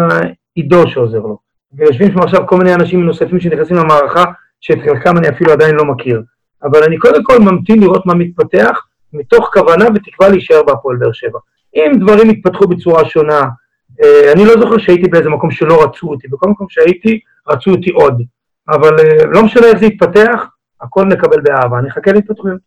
עידו שעוזר לו. ויושבים שם עכשיו כל מיני אנשים נוספים שנכנסים למערכה, שאת חלקם אני אפילו עדיין לא מכיר. אבל אני קודם כל ממתין לראות מה מתפתח, מתוך כוונה ותקווה להישאר בהפועל באר שבע. אם דברים יתפתחו בצורה שונה, אה, אני לא זוכר שהייתי באיזה מקום שלא רצו אותי, בכל מקום שהייתי, רצו אותי עוד. אבל אה, לא משנה איך זה יתפתח, הכל נקבל באהבה. אני אחכה להתפתחויות.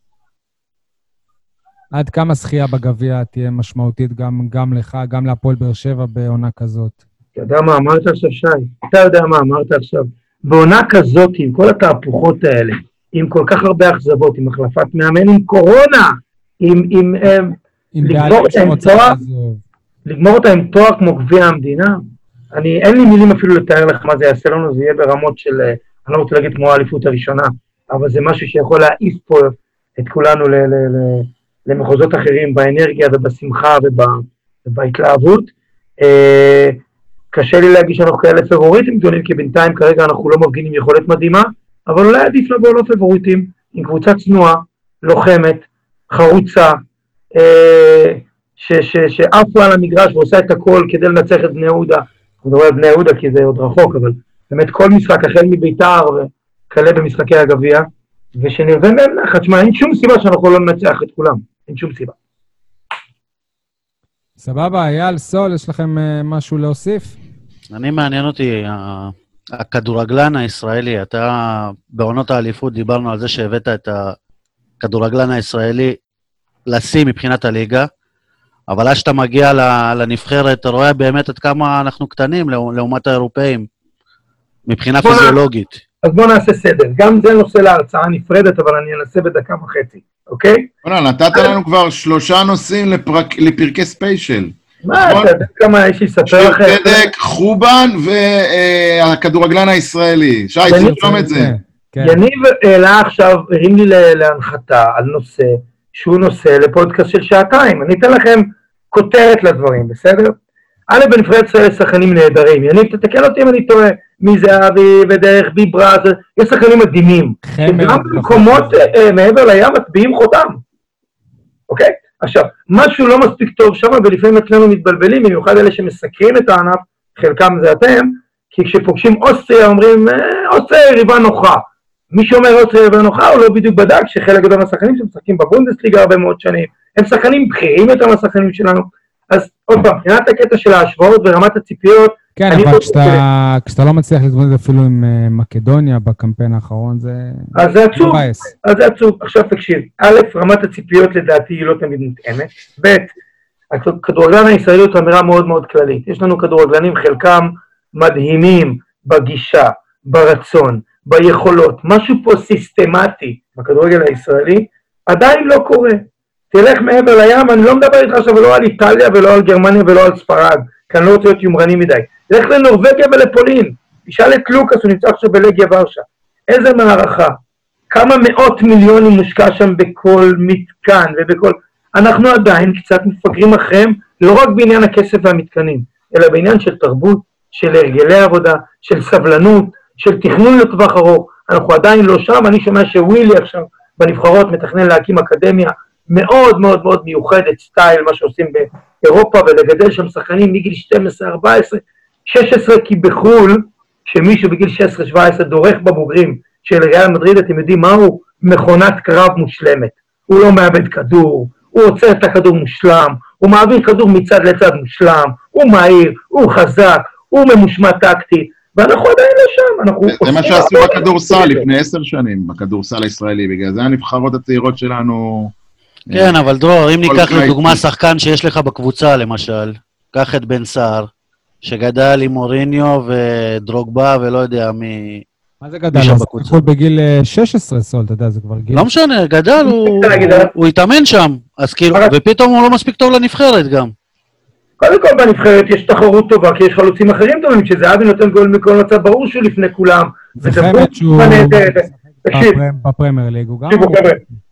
עד כמה זכייה בגביע תהיה משמעותית גם, גם לך, גם להפועל באר שבע בעונה כזאת? אתה יודע מה אמרת עכשיו, שי? אתה יודע מה אמרת עכשיו? בעונה כזאת, עם כל התהפוכות האלה, עם כל כך הרבה אכזבות, עם החלפת מאמן, עם קורונה, עם... עם, עם, עם בעלים שרוצה לעזוב. לגמור אותה עם תואר כמו גביע המדינה, אני, אין לי מילים אפילו לתאר לך מה זה יעשה לנו, זה יהיה ברמות של, אה, אני לא רוצה להגיד כמו האליפות הראשונה, אבל זה משהו שיכול להעיף פה את כולנו ל, ל, ל, למחוזות אחרים באנרגיה ובשמחה ובא, ובהתלהבות. אה, קשה לי להגיד שאנחנו כאלה פבוריטים גדולים, כי בינתיים כרגע אנחנו לא מפגינים יכולת מדהימה, אבל אולי עדיף לבוא לא פבוריטים, עם קבוצה צנועה, לוחמת, חרוצה, אה, שעפו על המגרש ועושה את הכל כדי לנצח את בני יהודה. אני מדבר על בני יהודה כי זה עוד רחוק, אבל באמת כל משחק, החל מביתר וכלה במשחקי הגביע, ושנרווה מהם נחת. שמע, אין שום סיבה שאנחנו לא ננצח את כולם, אין שום סיבה. סבבה, אייל, סול, יש לכם uh, משהו להוסיף? אני מעניין אותי, הכדורגלן הישראלי, אתה בעונות האליפות דיברנו על זה שהבאת את הכדורגלן הישראלי לשיא מבחינת הליגה, אבל אז שאתה מגיע לנבחרת, אתה רואה באמת עד כמה אנחנו קטנים לעומת האירופאים, מבחינה פיזיולוגית. אז בואו נעשה סדר. גם זה נושא להרצאה נפרדת, אבל אני אנסה בדקה וחצי, אוקיי? בוא'נה, נתת לנו כבר שלושה נושאים לפרקי ספיישל. מה, נכון? אתה יודע כמה יש לי לספר? שיר צדק, חובן והכדורגלן הישראלי. שי, תרשום את זה. כן. יניב העלה עכשיו, הרים לי להנחתה על נושא שהוא נושא לפודקאסט של שעתיים. אני אתן לכם כותרת לדברים, בסדר? א', בנבחרת ישראל יש שחקנים נהדרים. יניב, תתקן אותי אם אני טועה. מזהבי ודרך ביברז, יש שחקנים מדהימים. שגם במקומות אה, מעבר לים מטביעים חותם. אוקיי? עכשיו, משהו לא מספיק טוב שם, ולפעמים אצלנו מתבלבלים, במיוחד אלה שמסקרים את הענף, חלקם זה אתם, כי כשפוגשים אוסטריה אומרים, אוסטריה יריבה נוחה. מי שאומר אוסטריה יריבה נוחה, הוא לא בדיוק בדק שחלק גדול מהשחקנים שמשחקים בבונדסליגה הרבה מאוד שנים, הם שחקנים בכירים יותר מהשחקנים שלנו. אז עוד פעם, מבחינת הקטע של ההשוואות ורמת הציפיות, כן, אבל כשאתה, כשאתה לא מצליח להתמודד אפילו עם uh, מקדוניה בקמפיין האחרון, זה... אז זה עצוב, אז זה עצוב. עכשיו תקשיב, א', רמת הציפיות לדעתי היא לא תמיד מותאמת, ב', הכדורגלן הישראלי הוא אמירה מאוד מאוד כללית. יש לנו כדורגלנים, חלקם מדהימים בגישה, ברצון, ביכולות, משהו פה סיסטמטי בכדורגל הישראלי, עדיין לא קורה. תלך מעבר לים, אני לא מדבר איתך עכשיו לא על איטליה ולא על גרמניה ולא על ספרד, כי אני לא רוצה להיות יומרני מדי. לך לנורבגיה ולפולין, תשאל את לוקאס, הוא נמצא עכשיו בלגיה ורשה. איזה מערכה, כמה מאות מיליונים מושקע שם בכל מתקן ובכל... אנחנו עדיין קצת מפגרים אחריהם, לא רק בעניין הכסף והמתקנים, אלא בעניין של תרבות, של הרגלי עבודה, של סבלנות, של תכנון לטווח ארוך. אנחנו עדיין לא שם, אני שומע שווילי עכשיו בנבחרות מתכנן להקים אקדמיה מאוד מאוד מאוד מיוחדת, סטייל, מה שעושים באירופה, ולגדל שם שחקנים מגיל 12, 14, 16, כי בחו"ל, כשמישהו בגיל 16-17 דורך בבוגרים של ריאל מדריד, אתם יודעים מה הוא? מכונת קרב מושלמת. הוא לא מאבד כדור, הוא עוצר את הכדור מושלם, הוא מעביר כדור מצד לצד מושלם, הוא מהיר, הוא חזק, הוא ממושמע טקטי, ואנחנו עדיין לא שם, אנחנו... זה מה שעשו בכדורסל. לפני עשר שנים, בכדורסל הישראלי, בגלל זה הנבחרות הצעירות שלנו... כן, אבל דרור, אם ניקח. לדוגמה שחקן שיש לך בקבוצה, למשל, קח את בן סער, שגדל עם מוריניו ודרוגבה ולא יודע מי... מה זה גדל? הוא בקבוצה? בחו"ל בגיל אה, 16, סול, אתה יודע, זה כבר גיל... לא משנה, גדל, הוא, התאמן שם, אז כאילו, ופתאום הוא לא מספיק טוב לנבחרת גם. קודם כל בנבחרת יש תחרות טובה, כי יש חלוצים אחרים טובים, כשזהבי נותן גול מכל מצב, ברור שהוא לפני כולם. וזה וחמד שהוא... תקשיב, בפרמ- בפרמייר ליג, הוא גם... תקשיבו חבר'ה,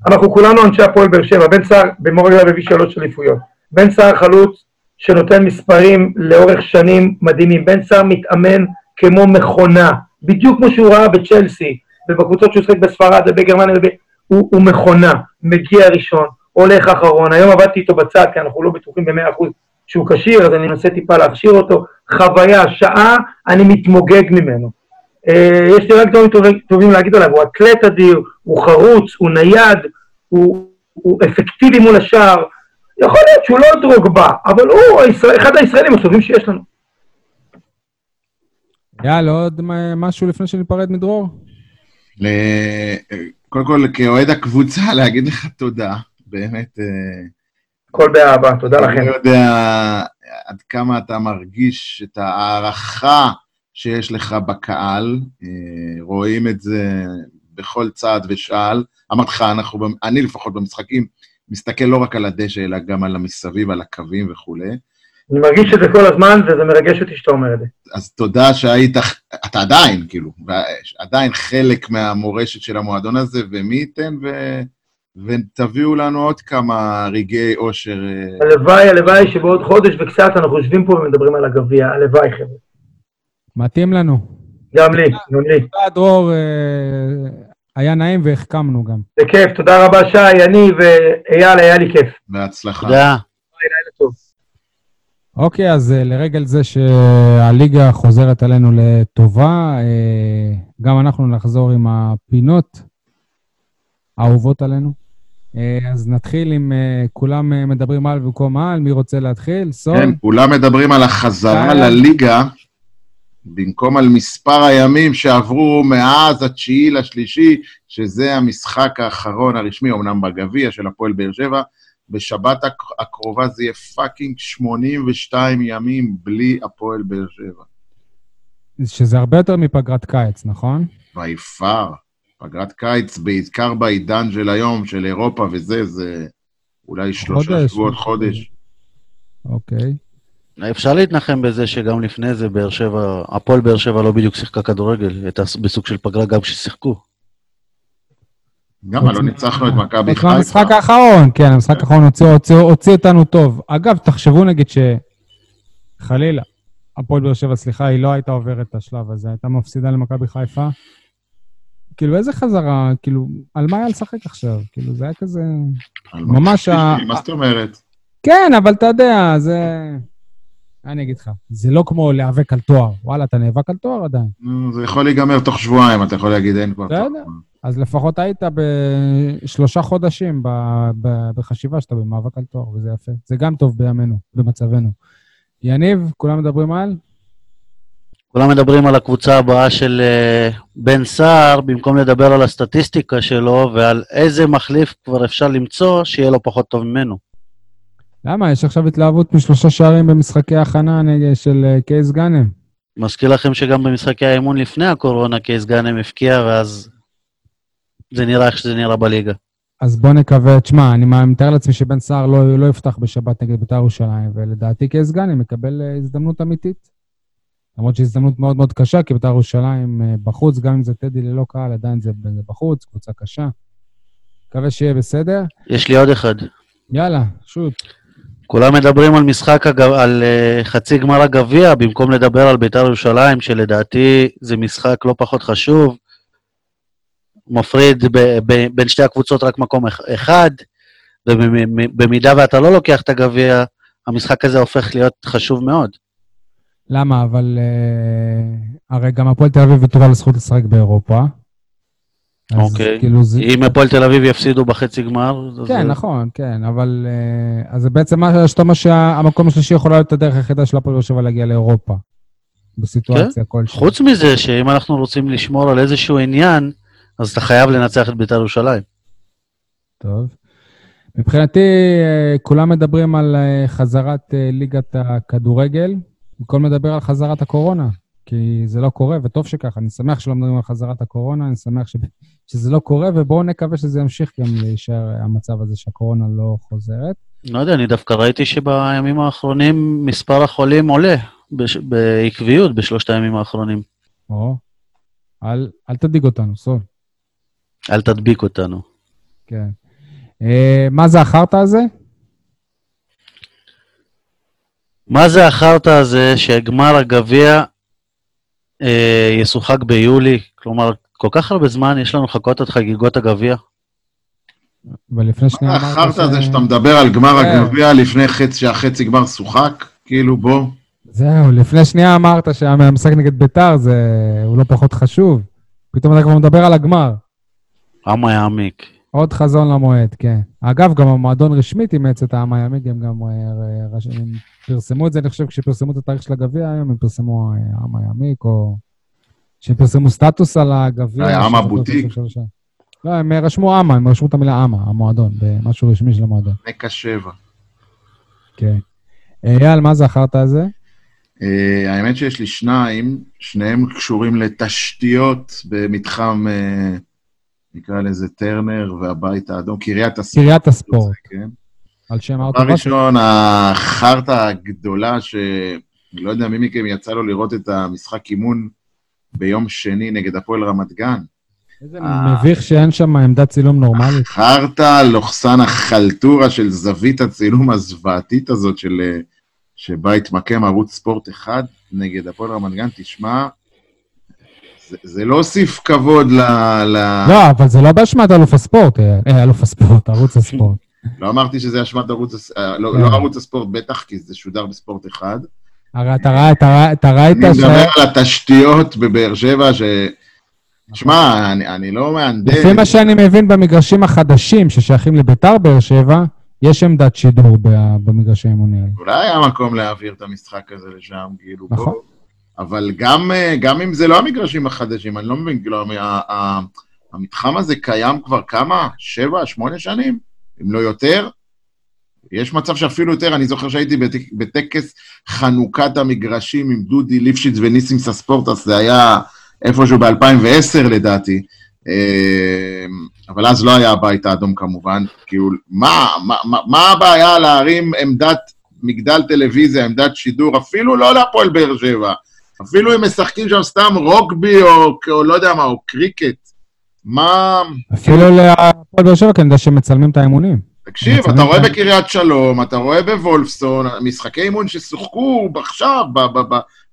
אנחנו כולנו אנשי הפועל באר שבע, בן סער במורגל הביא שלוש אליפויות. בן סער חלוץ שנותן מספרים לאורך שנים מדהימים. בן סער מתאמן כמו מכונה, בדיוק כמו שהוא ראה בצ'לסי, ובקבוצות שהוא שיחק בספרד ובגרמניה, וב... הוא, הוא מכונה, מגיע ראשון, הולך אחרון. היום עבדתי איתו בצד, כי אנחנו לא בטוחים במאה אחוז שהוא כשיר, אז אני מנסה טיפה להכשיר אותו. חוויה, שעה, אני מתמוגג ממנו. אה, יש לי רק דברים טובים, טובים להגיד עליו, הוא אתלט אדיר, הוא חרוץ, הוא נייד, הוא, הוא אפקטיבי מול השער. יכול להיות שהוא לא דרוגבה, אבל הוא הישראל, אחד הישראלים הטובים שיש לנו. יאללה, עוד מה- משהו לפני שניפרד מדרור? ל- קודם כל, כאוהד הקבוצה, להגיד לך תודה. באמת, אה, הכל באהבה, תודה אני לכם. לא יודע עד כמה אתה מרגיש את ההערכה שיש לך בקהל. אה, רואים את זה בכל צעד ושעל. אמרתי לך, אנחנו, אני לפחות במשחקים, מסתכל לא רק על הדשא, אלא גם על המסביב, על הקווים וכולי. אני מרגיש את זה כל הזמן, וזה מרגש אותי שאתה אומר את זה. אז תודה שהיית, אתה עדיין, כאילו, עדיין חלק מהמורשת של המועדון הזה, ומי ייתן ו... ותביאו לנו עוד כמה רגעי אושר. אה, הלוואי, הלוואי שבעוד חודש וקצת אנחנו יושבים פה ומדברים על הגביע, הלוואי חבר'ה. מתאים לנו. גם לי, גם לי. תודה, דרור, אה, היה נעים והחכמנו גם. זה כיף, תודה רבה שי, אני ואייל, היה לי כיף. בהצלחה. תודה. אוקיי, אז אה, לרגל זה שהליגה חוזרת עלינו לטובה, אה, גם אנחנו נחזור עם הפינות האהובות עלינו. אז נתחיל עם כולם מדברים על במקום על, מי רוצה להתחיל? סול? כן, כולם מדברים על החזרה. לליגה, במקום על מספר הימים שעברו מאז התשיעי לשלישי, שזה המשחק האחרון הרשמי, אמנם בגביע של הפועל באר שבע, בשבת הק- הקרובה זה יהיה fucking 82 ימים בלי הפועל באר שבע. שזה הרבה יותר מפגרת קיץ, נכון? ויפר. פגרת קיץ, בעיקר בעידן של היום, של אירופה וזה, זה אולי שלושה שבועות, חודש. אוקיי. אפשר להתנחם בזה שגם לפני זה באר שבע, הפועל באר שבע לא בדיוק שיחקה כדורגל, הייתה בסוג של פגרה גם כששיחקו. גם לא ניצחנו את מכבי חיפה. האחרון, כן, המשחק האחרון הוציא- אותנו טוב. אגב, תחשבו נגיד שחלילה, הפועל באר שבע, סליחה, היא לא הייתה עוברת את השלב הזה, הייתה מפסידה למכבי חיפה. כאילו, איזה חזרה, כאילו, על מה היה לשחק עכשיו? כאילו, זה היה כזה... ממש ה- מה זאת אומרת? כן, אבל אתה יודע, זה... מה אני אגיד לך? זה לא כמו להיאבק על תואר. וואלה, אתה נאבק על תואר עדיין. נו, זה יכול להיגמר תוך שבועיים, אתה יכול להגיד אין כבר... בסדר. תואר. אז לפחות היית בשלושה חודשים ב- ב- בחשיבה שאתה במאבק על תואר, וזה יפה. זה גם טוב בימינו, במצבנו. יניב, כולם מדברים על? כולם מדברים על הקבוצה הבאה של אה, בן סער, במקום לדבר על הסטטיסטיקה שלו ועל איזה מחליף כבר אפשר למצוא שיהיה לו פחות טוב ממנו. למה? יש עכשיו התלהבות משלושה שערים במשחקי הכנה נגד של אה, קייס גאנם. מזכיר לכם שגם במשחקי האימון לפני הקורונה קייס גאנם הפקיע, ואז זה נראה איך שזה נראה בליגה. אז בוא נקווה, תשמע, אני מתאר לעצמי שבן סער לא, לא יפתח בשבת נגד בית"ר ירושלים, ולדעתי קייס גאנם יקבל אה, הזדמנות אמיתית. למרות שזו הזדמנות מאוד מאוד קשה, כי בית"ר ירושלים אה, בחוץ, גם אם זה טדי ללא קהל, עדיין זה בחוץ, קבוצה קשה. מקווה שיהיה בסדר. יש לי עוד אחד. יאללה, שוט. כולם מדברים על משחק, הג... על uh, חצי גמר הגביע, במקום לדבר על בית"ר ירושלים, שלדעתי זה משחק לא פחות חשוב. מפריד ב... ב... בין שתי הקבוצות רק מקום אחד, ובמידה ואתה לא לוקח את הגביע, המשחק הזה הופך להיות חשוב מאוד. למה? אבל uh, הרי גם הפועל תל אביב ויתרו על הזכות לשחק באירופה. אוקיי. כאילו זה... אם הפועל תל אביב יפסידו בחצי גמר. כן, נכון, כן, אבל... אה, אז זה בעצם מה שאתה אומר שהמקום השלישי יכול להיות הדרך היחידה של הפועל באר שבע להגיע לאירופה. בסיטואציה כלשהי. חוץ מזה, שאם אנחנו רוצים לשמור על איזשהו עניין, אז אתה חייב לנצח את בית"ר ירושלים. טוב. מבחינתי, אה, כולם מדברים על אה, חזרת ליגת הכדורגל, במקום לדבר על חזרת הקורונה, כי זה לא קורה, וטוב שככה. אני שמח שלא מדברים על חזרת הקורונה, אני שמח ש... שזה לא קורה, ובואו נקווה שזה ימשיך גם להישאר המצב הזה שהקורונה לא חוזרת. לא יודע, אני דווקא ראיתי שבימים האחרונים מספר החולים עולה בש... בעקביות בשלושת הימים האחרונים. או, אל, אל תדאיג אותנו, סול. אל תדביק אותנו. כן. אה, מה זה החרטא הזה? מה זה החרטא הזה שגמר הגביע אה, ישוחק ביולי? כלומר, כל כך הרבה זמן יש לנו לחכות את חגיגות הגביע. ולפני שנייה מה אמרת החרטא הזה שאתה מדבר על גמר כן. הגביע לפני חצי, שהחצי גמר שוחק? כאילו, בוא. זהו, לפני שנייה אמרת שהמשחק נגד ביתר זה... הוא לא פחות חשוב. פתאום אתה כבר מדבר על הגמר. עמה יעמיק. עוד חזון למועד, כן. אגב, גם המועדון רשמית אימץ את העם הימי, הם גם אה, רש- הם פרסמו את זה, אני חושב, כשפרסמו את התאריך של הגביע היום, הם פרסמו אה, העם הימיק, או שהם פרסמו סטטוס על הגביע. היה עם שזה הבוטיק? לא הם רשמו עמה, הם רשמו את המילה עמה, המועדון, במשהו רשמי של המועדון. נקע שבע. כן. אייל, מה זה החרטא הזה? אה, האמת שיש לי שניים, שניהם קשורים לתשתיות במתחם, אה, נקרא לזה טרנר והבית האדום, קריית הספורט. קריית הספורט, כן. על שם דבר האוטובוס. ראשון, החרטא הגדולה, שאני לא יודע מי מכם יצא לו לראות את המשחק אימון ביום שני נגד הפועל רמת גן. איזה מביך שאין שם עמדת צילום נורמלית. חרטא לוחסן החלטורה של זווית הצילום הזוועתית הזאת של, אה, שבה התמקם ערוץ ספורט אחד נגד הפועל רמת גן, תשמע, זה, זה לא הוסיף כבוד ל... ל... לא, אבל זה לא באשמת אלוף הספורט. אה, אלוף הספורט, ערוץ הספורט. לא אמרתי שזה אשמת ערוץ, אה, לא, כן. לא ערוץ הספורט, בטח, כי זה שודר בספורט אחד. הרי אתה ראה- אתה ראה- אתה ראית אני ש... מדבר על התשתיות בבאר שבע, ש... שמע, אני, אני לא מהנדס. לפי מה שאני מבין במגרשים החדשים ששייכים לביתר באר שבע, יש עמדת שידור במגרשי האימון האלה. אולי היה מקום להעביר את המשחק הזה לשם, כאילו, נכון. בוא. אבל גם, אה, גם אם זה לא המגרשים החדשים, אני לא מבין, כאילו, המתחם הזה קיים כבר כמה? שבע, שמונה שנים? אם לא יותר? יש מצב שאפילו יותר, אני זוכר שהייתי בטק- בטקס חנוכת המגרשים עם דודי ליפשיץ וניסים סספורטס, זה היה איפשהו ב-2010 לדעתי. אה, אבל אז לא היה הבית האדום כמובן. כאילו, מה, מה, מה, הבעיה להרים עמדת מגדל טלוויזיה, עמדת שידור, אפילו לא להפועל באר שבע, אפילו אם משחקים שם סתם רוגבי או, או לא יודע מה, או קריקט. מה... אפילו להפועל באר שבע, כי אני יודע שהם מצלמים את האימונים. תקשיב, אתה רואה בקריית שלום, אתה רואה בוולפסון, משחקי אימון ששוחקו עכשיו,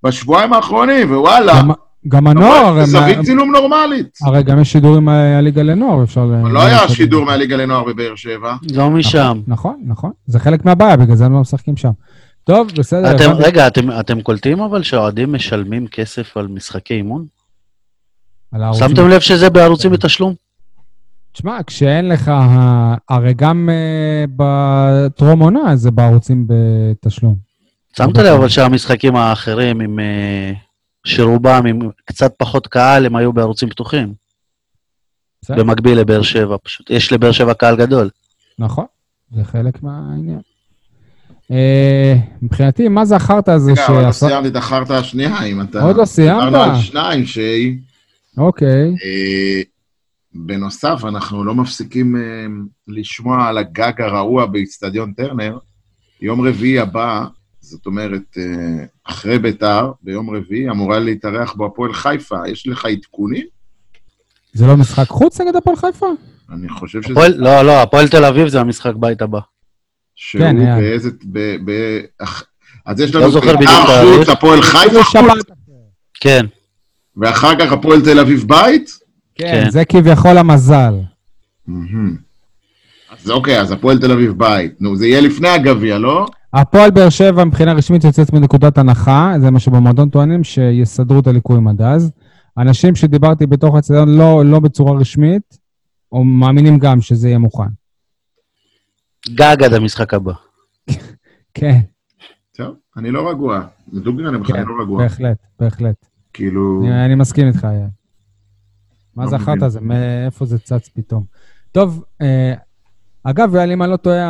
בשבועיים האחרונים, ווואלה, גם- גם הנוער, זווית צילום נורמלית. הרי גם יש שידורים מהליגה לנוער, אפשר... ל- לא היה שידור מהליגה לנוער בבאר שבע. לא משם. נכון, נכון. זה חלק מהבעיה, בגלל זה הם לא משחקים שם. טוב, בסדר. אתם. רגע, אתם, אתם קולטים אבל שהאוהדים משלמים כסף על משחקי אימון? שמתם לב שזה בערוצים בתשלום? תשמע, כשאין לך... ה- הרי גם אה, בטרום עונה זה בערוצים בתשלום. שמת לב אבל שהמשחקים האחרים, עם, אה, שרובם עם קצת פחות קהל, הם היו בערוצים פתוחים. בסדר, במקביל לבאר שבע, פשוט. יש לבאר שבע קהל גדול. נכון, זה חלק מהעניין. אה, מבחינתי, מה זה החרטא הזה רגע, אבל לא. סיימתי את החרטא השנייה, אם אתה... עוד לא סיימת? דיברנו על שניים, שהיא... אוקיי. בנוסף, אנחנו לא מפסיקים אה, לשמוע על הגג הרעוע באיצטדיון טרנר. יום רביעי הבא, זאת אומרת, אה, אחרי ביתר, ביום רביעי, אמורה להתארח בו הפועל חיפה. יש לך עדכונים? זה לא משחק חוץ נגד הפועל חיפה? אני חושב שזה... הפועל, לא, לא, הפועל תל אביב זה המשחק בית הבא. שהוא כן, היה. באיזה... ב- ב- אח- אז יש לא לנו זוכר בית"ר בדיוק חוץ, תאריך. הפועל חיפה חוץ. כן. ואחר כך הפועל תל אביב בית? כן. זה כביכול המזל. אז אוקיי, אז הפועל תל אביב בית. נו, זה יהיה לפני הגביע, לא? הפועל באר שבע מבחינה רשמית יוצאת מנקודת הנחה, זה מה שבמועדון טוענים, שיסדרו את הליקויים עד אז. אנשים שדיברתי בתוך הצדדים לא, לא בצורה רשמית, או מאמינים גם שזה יהיה מוכן. גג עד המשחק הבא. כן, טוב, אני לא רגוע. דוגרי, אני בכלל כן, לא רגוע. בהחלט, בהחלט. כאילו... אני, אני מסכים איתך, אייל. מה לא זה מבין. החרטא הזה? מאיפה זה צץ פתאום? טוב, אה, אגב, אם אני לא טועה,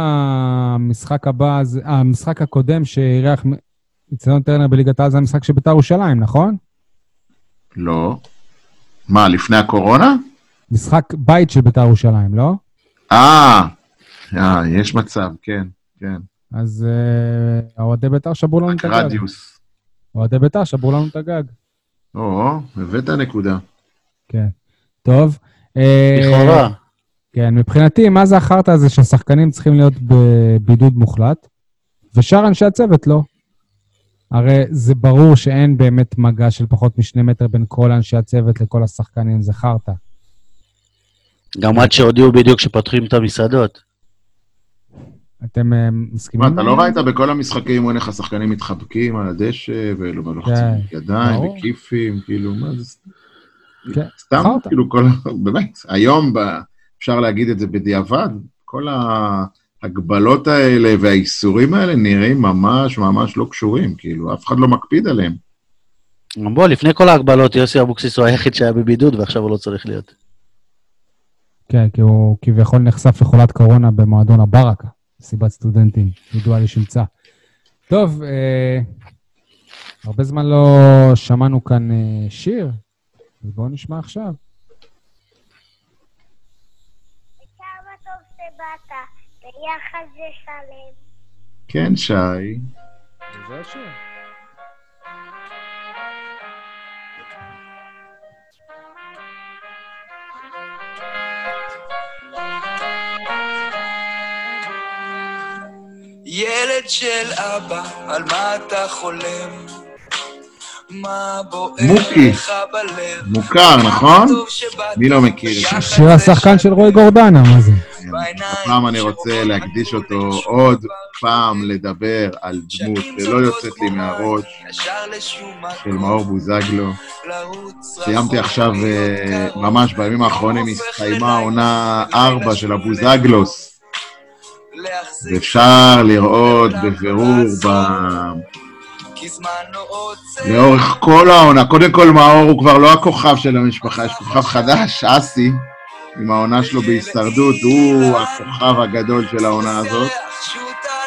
המשחק הבא, המשחק הקודם שאירח אצטדיון טרנר בליגת העל זה המשחק של בית"ר ירושלים, נכון? לא. מה, לפני הקורונה? משחק בית של בית"ר ירושלים, לא? אה, אה, יש מצב, כן, כן. אז אה, אוהדי בית"ר שברו לנו את הגג. רדיוס. אוהדי בית"ר שברו לנו את הגג. או, הבאת נקודה. כן. טוב. אה, לכאורה. כן, מבחינתי, מה זה החרטא הזה שהשחקנים צריכים להיות בבידוד מוחלט, ושאר אנשי הצוות לא? הרי זה ברור שאין באמת מגע של פחות משני מטר בין כל אנשי הצוות לכל השחקנים, זה חרטא. גם עד שהודיעו בדיוק שפותחים את המסעדות. אתם אה, מה, מסכימים? אתה לא ראית בכל המשחקים אימון איך השחקנים מתחבקים על הדשא, ולוחצים כן, ידיים. וכיפים, כאילו, מה זה... כן, סתם. כאילו, כל... באמת, היום ב- אפשר להגיד את זה בדיעבד, כל ההגבלות האלה והאיסורים האלה נראים ממש ממש לא קשורים, כאילו, אף אחד לא מקפיד עליהם. בוא, לפני כל ההגבלות, יוסי אבוקסיס הוא היחיד שהיה בבידוד, ועכשיו הוא לא צריך להיות. כן, כי הוא כביכול נחשף לחולת קורונה במועדון הברקה, מסיבת סטודנטים, ידועה לשמצה. טוב, אה, הרבה זמן לא שמענו כאן אה, שיר, אז בואו נשמע עכשיו. כמה טוב שבאת, ביחד זה שלם. כן, שי. ילד של אבא, על מה אתה חולם? מוקי. מוכר, נכון? מי לא מכיר? שיר זה השחקן של רועי גורדנה, מה זה? הפעם אני רוצה להקדיש אותו עוד פעם לדבר על דמות שלא יוצאת לי מהראש, של מאור בוזגלו. סיימתי עכשיו, אה, ממש בימים האחרונים הסתיימה עונה 4 של הבוזגלוס, ואפשר לראות בבירור ב... כי זמן לא עוצר לאורך כל העונה, קודם כל מאור הוא כבר לא הכוכב של המשפחה, יש כוכב חדש, אסי, עם העונה שלו בהישרדות, הוא הכוכב הגדול של העונה הזאת.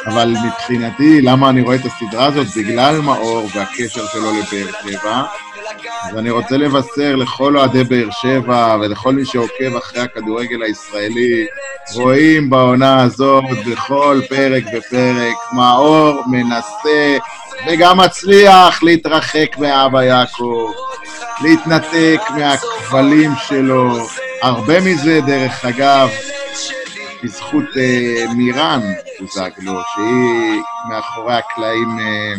אבל מבחינתי, למה אני רואה את הסדרה הזאת? בגלל מאור והקשר שלו לבאר שבע. אז אני רוצה לבשר לכל אוהדי באר שבע ולכל מי שעוקב אחרי הכדורגל הישראלי, רואים בעונה הזאת בכל פרק ופרק, מאור מנסה וגם מצליח להתרחק מאבא יעקב, להתנתק מהכבלים שלו, הרבה מזה, דרך אגב, בזכות אה, מירן בוזגלו, שהיא מאחורי הקלעים אה,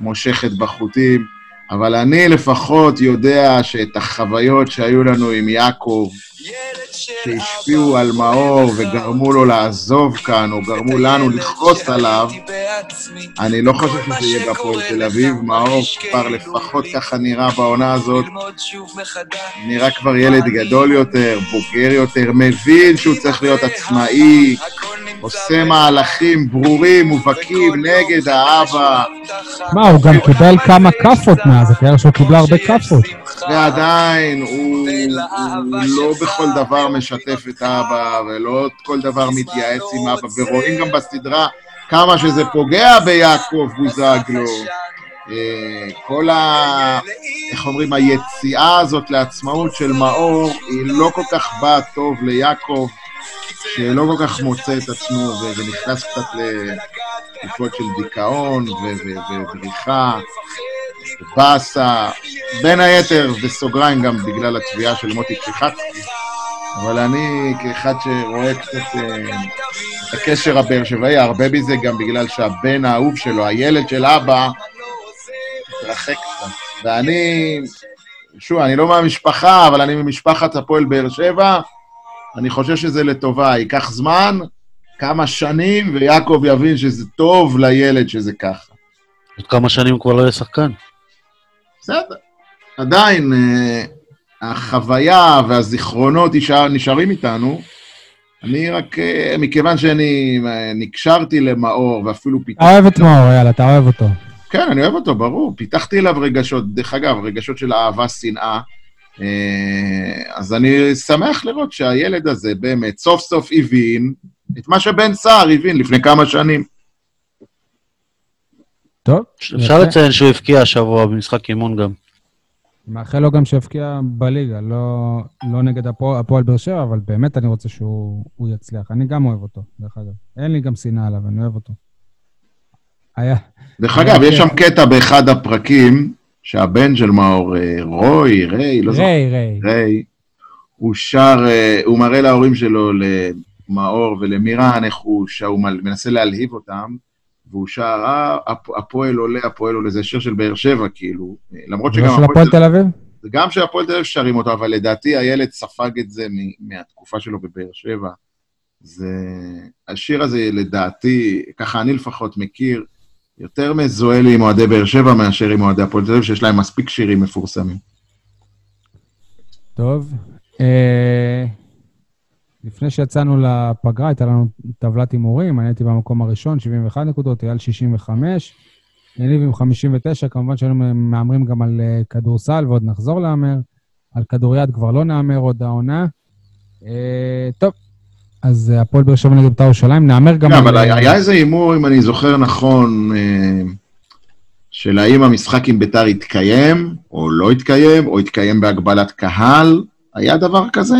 מושכת בחוטים, אבל אני לפחות יודע שאת החוויות שהיו לנו עם יעקב, שהשפיעו על מאור וגרמו לו לעזוב כאן, או גרמו לנו לכעוס עליו, אני לא חושב שזה יהיה בהפועל תל אביב. מאור כבר לפחות ככה נראה בעונה הזאת, נראה כבר ילד גדול יותר, בוגר יותר, מבין שהוא צריך להיות עצמאי, עושה מהלכים ברורים, מובהקים, נגד האבא, מה, הוא גם קיבל כמה כאפות מאז, הקריירה שלו קיבלה הרבה כאפות. ועדיין הוא, לא בכל דבר משתף את האבא, ולא כל דבר מתייעץ עם אבא, ורואים גם בסדרה כמה שזה פוגע ביעקב בוזגלו. אה, כל ה... איך אומרים, היציאה הזאת לעצמאות של מאור, היא לא כל כך באה טוב ליעקב, שלא כל כך מוצא את עצמו, ונכנס קצת לתקופות של דיכאון ובריחה, ובאסה, בין היתר, בסוגריים גם בגלל התביעה של מוטי צ'יחצקי, אבל אני, כאחד שרואה קצת אה, הקשר הבאר שבעי, הרבה מזה גם בגלל שהבן האהוב שלו, הילד של אבא, התרחק קצת. ואני, שוב, אני לא מהמשפחה, אבל אני ממשפחת הפועל באר שבע, אני חושב שזה לטובה. ייקח זמן, כמה שנים, ויעקב יבין שזה טוב לילד שזה ככה. עוד כמה שנים הוא כבר לא יהיה שחקן. בסדר. עדיין, אה, החוויה והזיכרונות נשאר, נשארים איתנו. אני רק, אה, מכיוון שאני אה, נקשרתי למאור, ואפילו אתה פיתחתי... אוהב את מאור, יאללה, אתה אוהב אותו. כן, אני אוהב אותו, ברור. פיתחתי אליו רגשות, דרך אגב, רגשות של אהבה, שנאה. אה, אז אני שמח לראות שהילד הזה באמת סוף סוף הבין את מה שבן סער הבין לפני כמה שנים. טוב. אפשר יפה. לציין שהוא הבקיע השבוע במשחק אימון גם. מאחל לו גם שיבקיע בליגה, לא, לא נגד הפועל הפועל באר שבע, אבל באמת אני רוצה שהוא הוא יצליח. אני גם אוהב אותו, דרך אגב. אין לי גם שנאה עליו, אני אוהב אותו. היה, דרך אגב, יש שם קטע באחד הפרקים, שהבן של מאור, אה, רוי, ריי, לא זוכר, ריי, ריי. ריי, הוא שר, אה, הוא מראה להורים שלו, למאור ולמירן, איך הוא שר, הוא מנסה להלהיב אותם, והוא שר, אה, הפ- הפועל עולה, הפועל עולה, זה שיר של באר שבע, כאילו, אה, למרות שגם של הפועל תל אביב? זה גם שהפועל תל אביב שרים אותו, אבל לדעתי הילד ספג את זה מהתקופה שלו בבאר שבע. זה... השיר הזה, לדעתי, ככה אני לפחות מכיר, יותר מזוהה לי עם אוהדי באר שבע מאשר עם אוהדי הפועל תל אביב, שיש להם מספיק שירים מפורסמים. טוב. לפני שיצאנו לפגרה, הייתה לנו טבלת הימורים, אני הייתי במקום הראשון, 71 נקודות, אייל 65, יניב עם 59, כמובן שהיינו מהמרים גם על אה, כדורסל, ועוד נחזור להמר. על כדוריד כבר לא נהמר עוד העונה. אה, טוב, אז אה, הפועל באר שבע נגד בית"ר ירושלים, נהמר גם כן, על... אבל אה, היה איזה הימור, אם אני זוכר נכון, של האם המשחק עם ביתר יתקיים, או לא יתקיים, או יתקיים בהגבלת קהל. היה דבר כזה?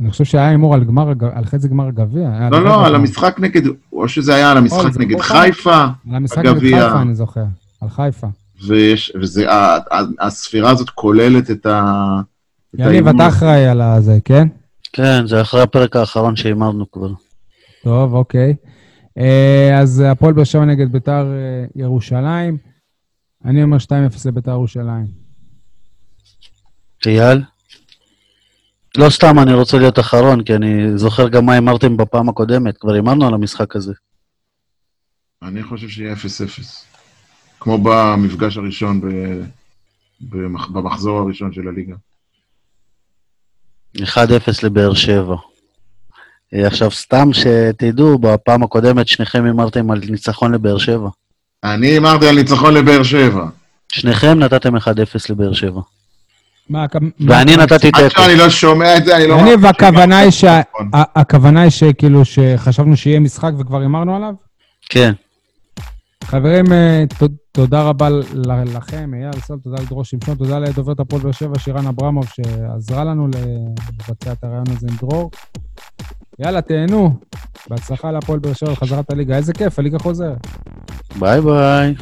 אני חושב שהיה הימור על גמר על חצי גמר הגביע. לא, לא, על. המשחק נגד, או שזה היה על המשחק נגד פה חיפה, על המשחק נגד הגביע. חיפה, אני זוכר. על חיפה. ויש, וזה, ה- ה- הספירה הזאת כוללת את ה... יניב. אתה אחראי על הזה, כן? כן, זה אחרי הפרק האחרון שהימרנו כבר. טוב, אוקיי. אה, אז הפועל באר שבע נגד ביתר אה, ירושלים. אני אומר 2-0 לביתר ירושלים. אייל? לא סתם אני רוצה להיות אחרון, כי אני זוכר גם מה הימרתם בפעם הקודמת, כבר הימרנו על המשחק הזה. אני חושב שיהיה 0-0. כמו במפגש הראשון ב... במח... במחזור הראשון של הליגה. 1-0 לבאר שבע. אה, עכשיו, סתם שתדעו, בפעם הקודמת שניכם הימרתם על ניצחון לבאר שבע. אני הימרתי על ניצחון לבאר שבע. שניכם נתתם 1-0 לבאר שבע. מה, ואני מה- נתתי עד תיקו. שאני לא שומע את זה, אני לא... יניב, מאמין הכוונה היא שה- נכון. הכוונה היא שכאילו שחשבנו שיהיה משחק וכבר הימרנו עליו? כן. חברים, אה, ת- תודה רבה לכם, אייל סול, תודה לדרור שמשון, תודה לדוברת הפועל באר שבע, שירן אברמוב, שעזרה לנו לבצע את הרעיון הזה עם דרור. יאללה, תהנו. בהצלחה להפועל באר שבע בחזרת הליגה. איזה כיף, הליגה חוזרת. ביי ביי.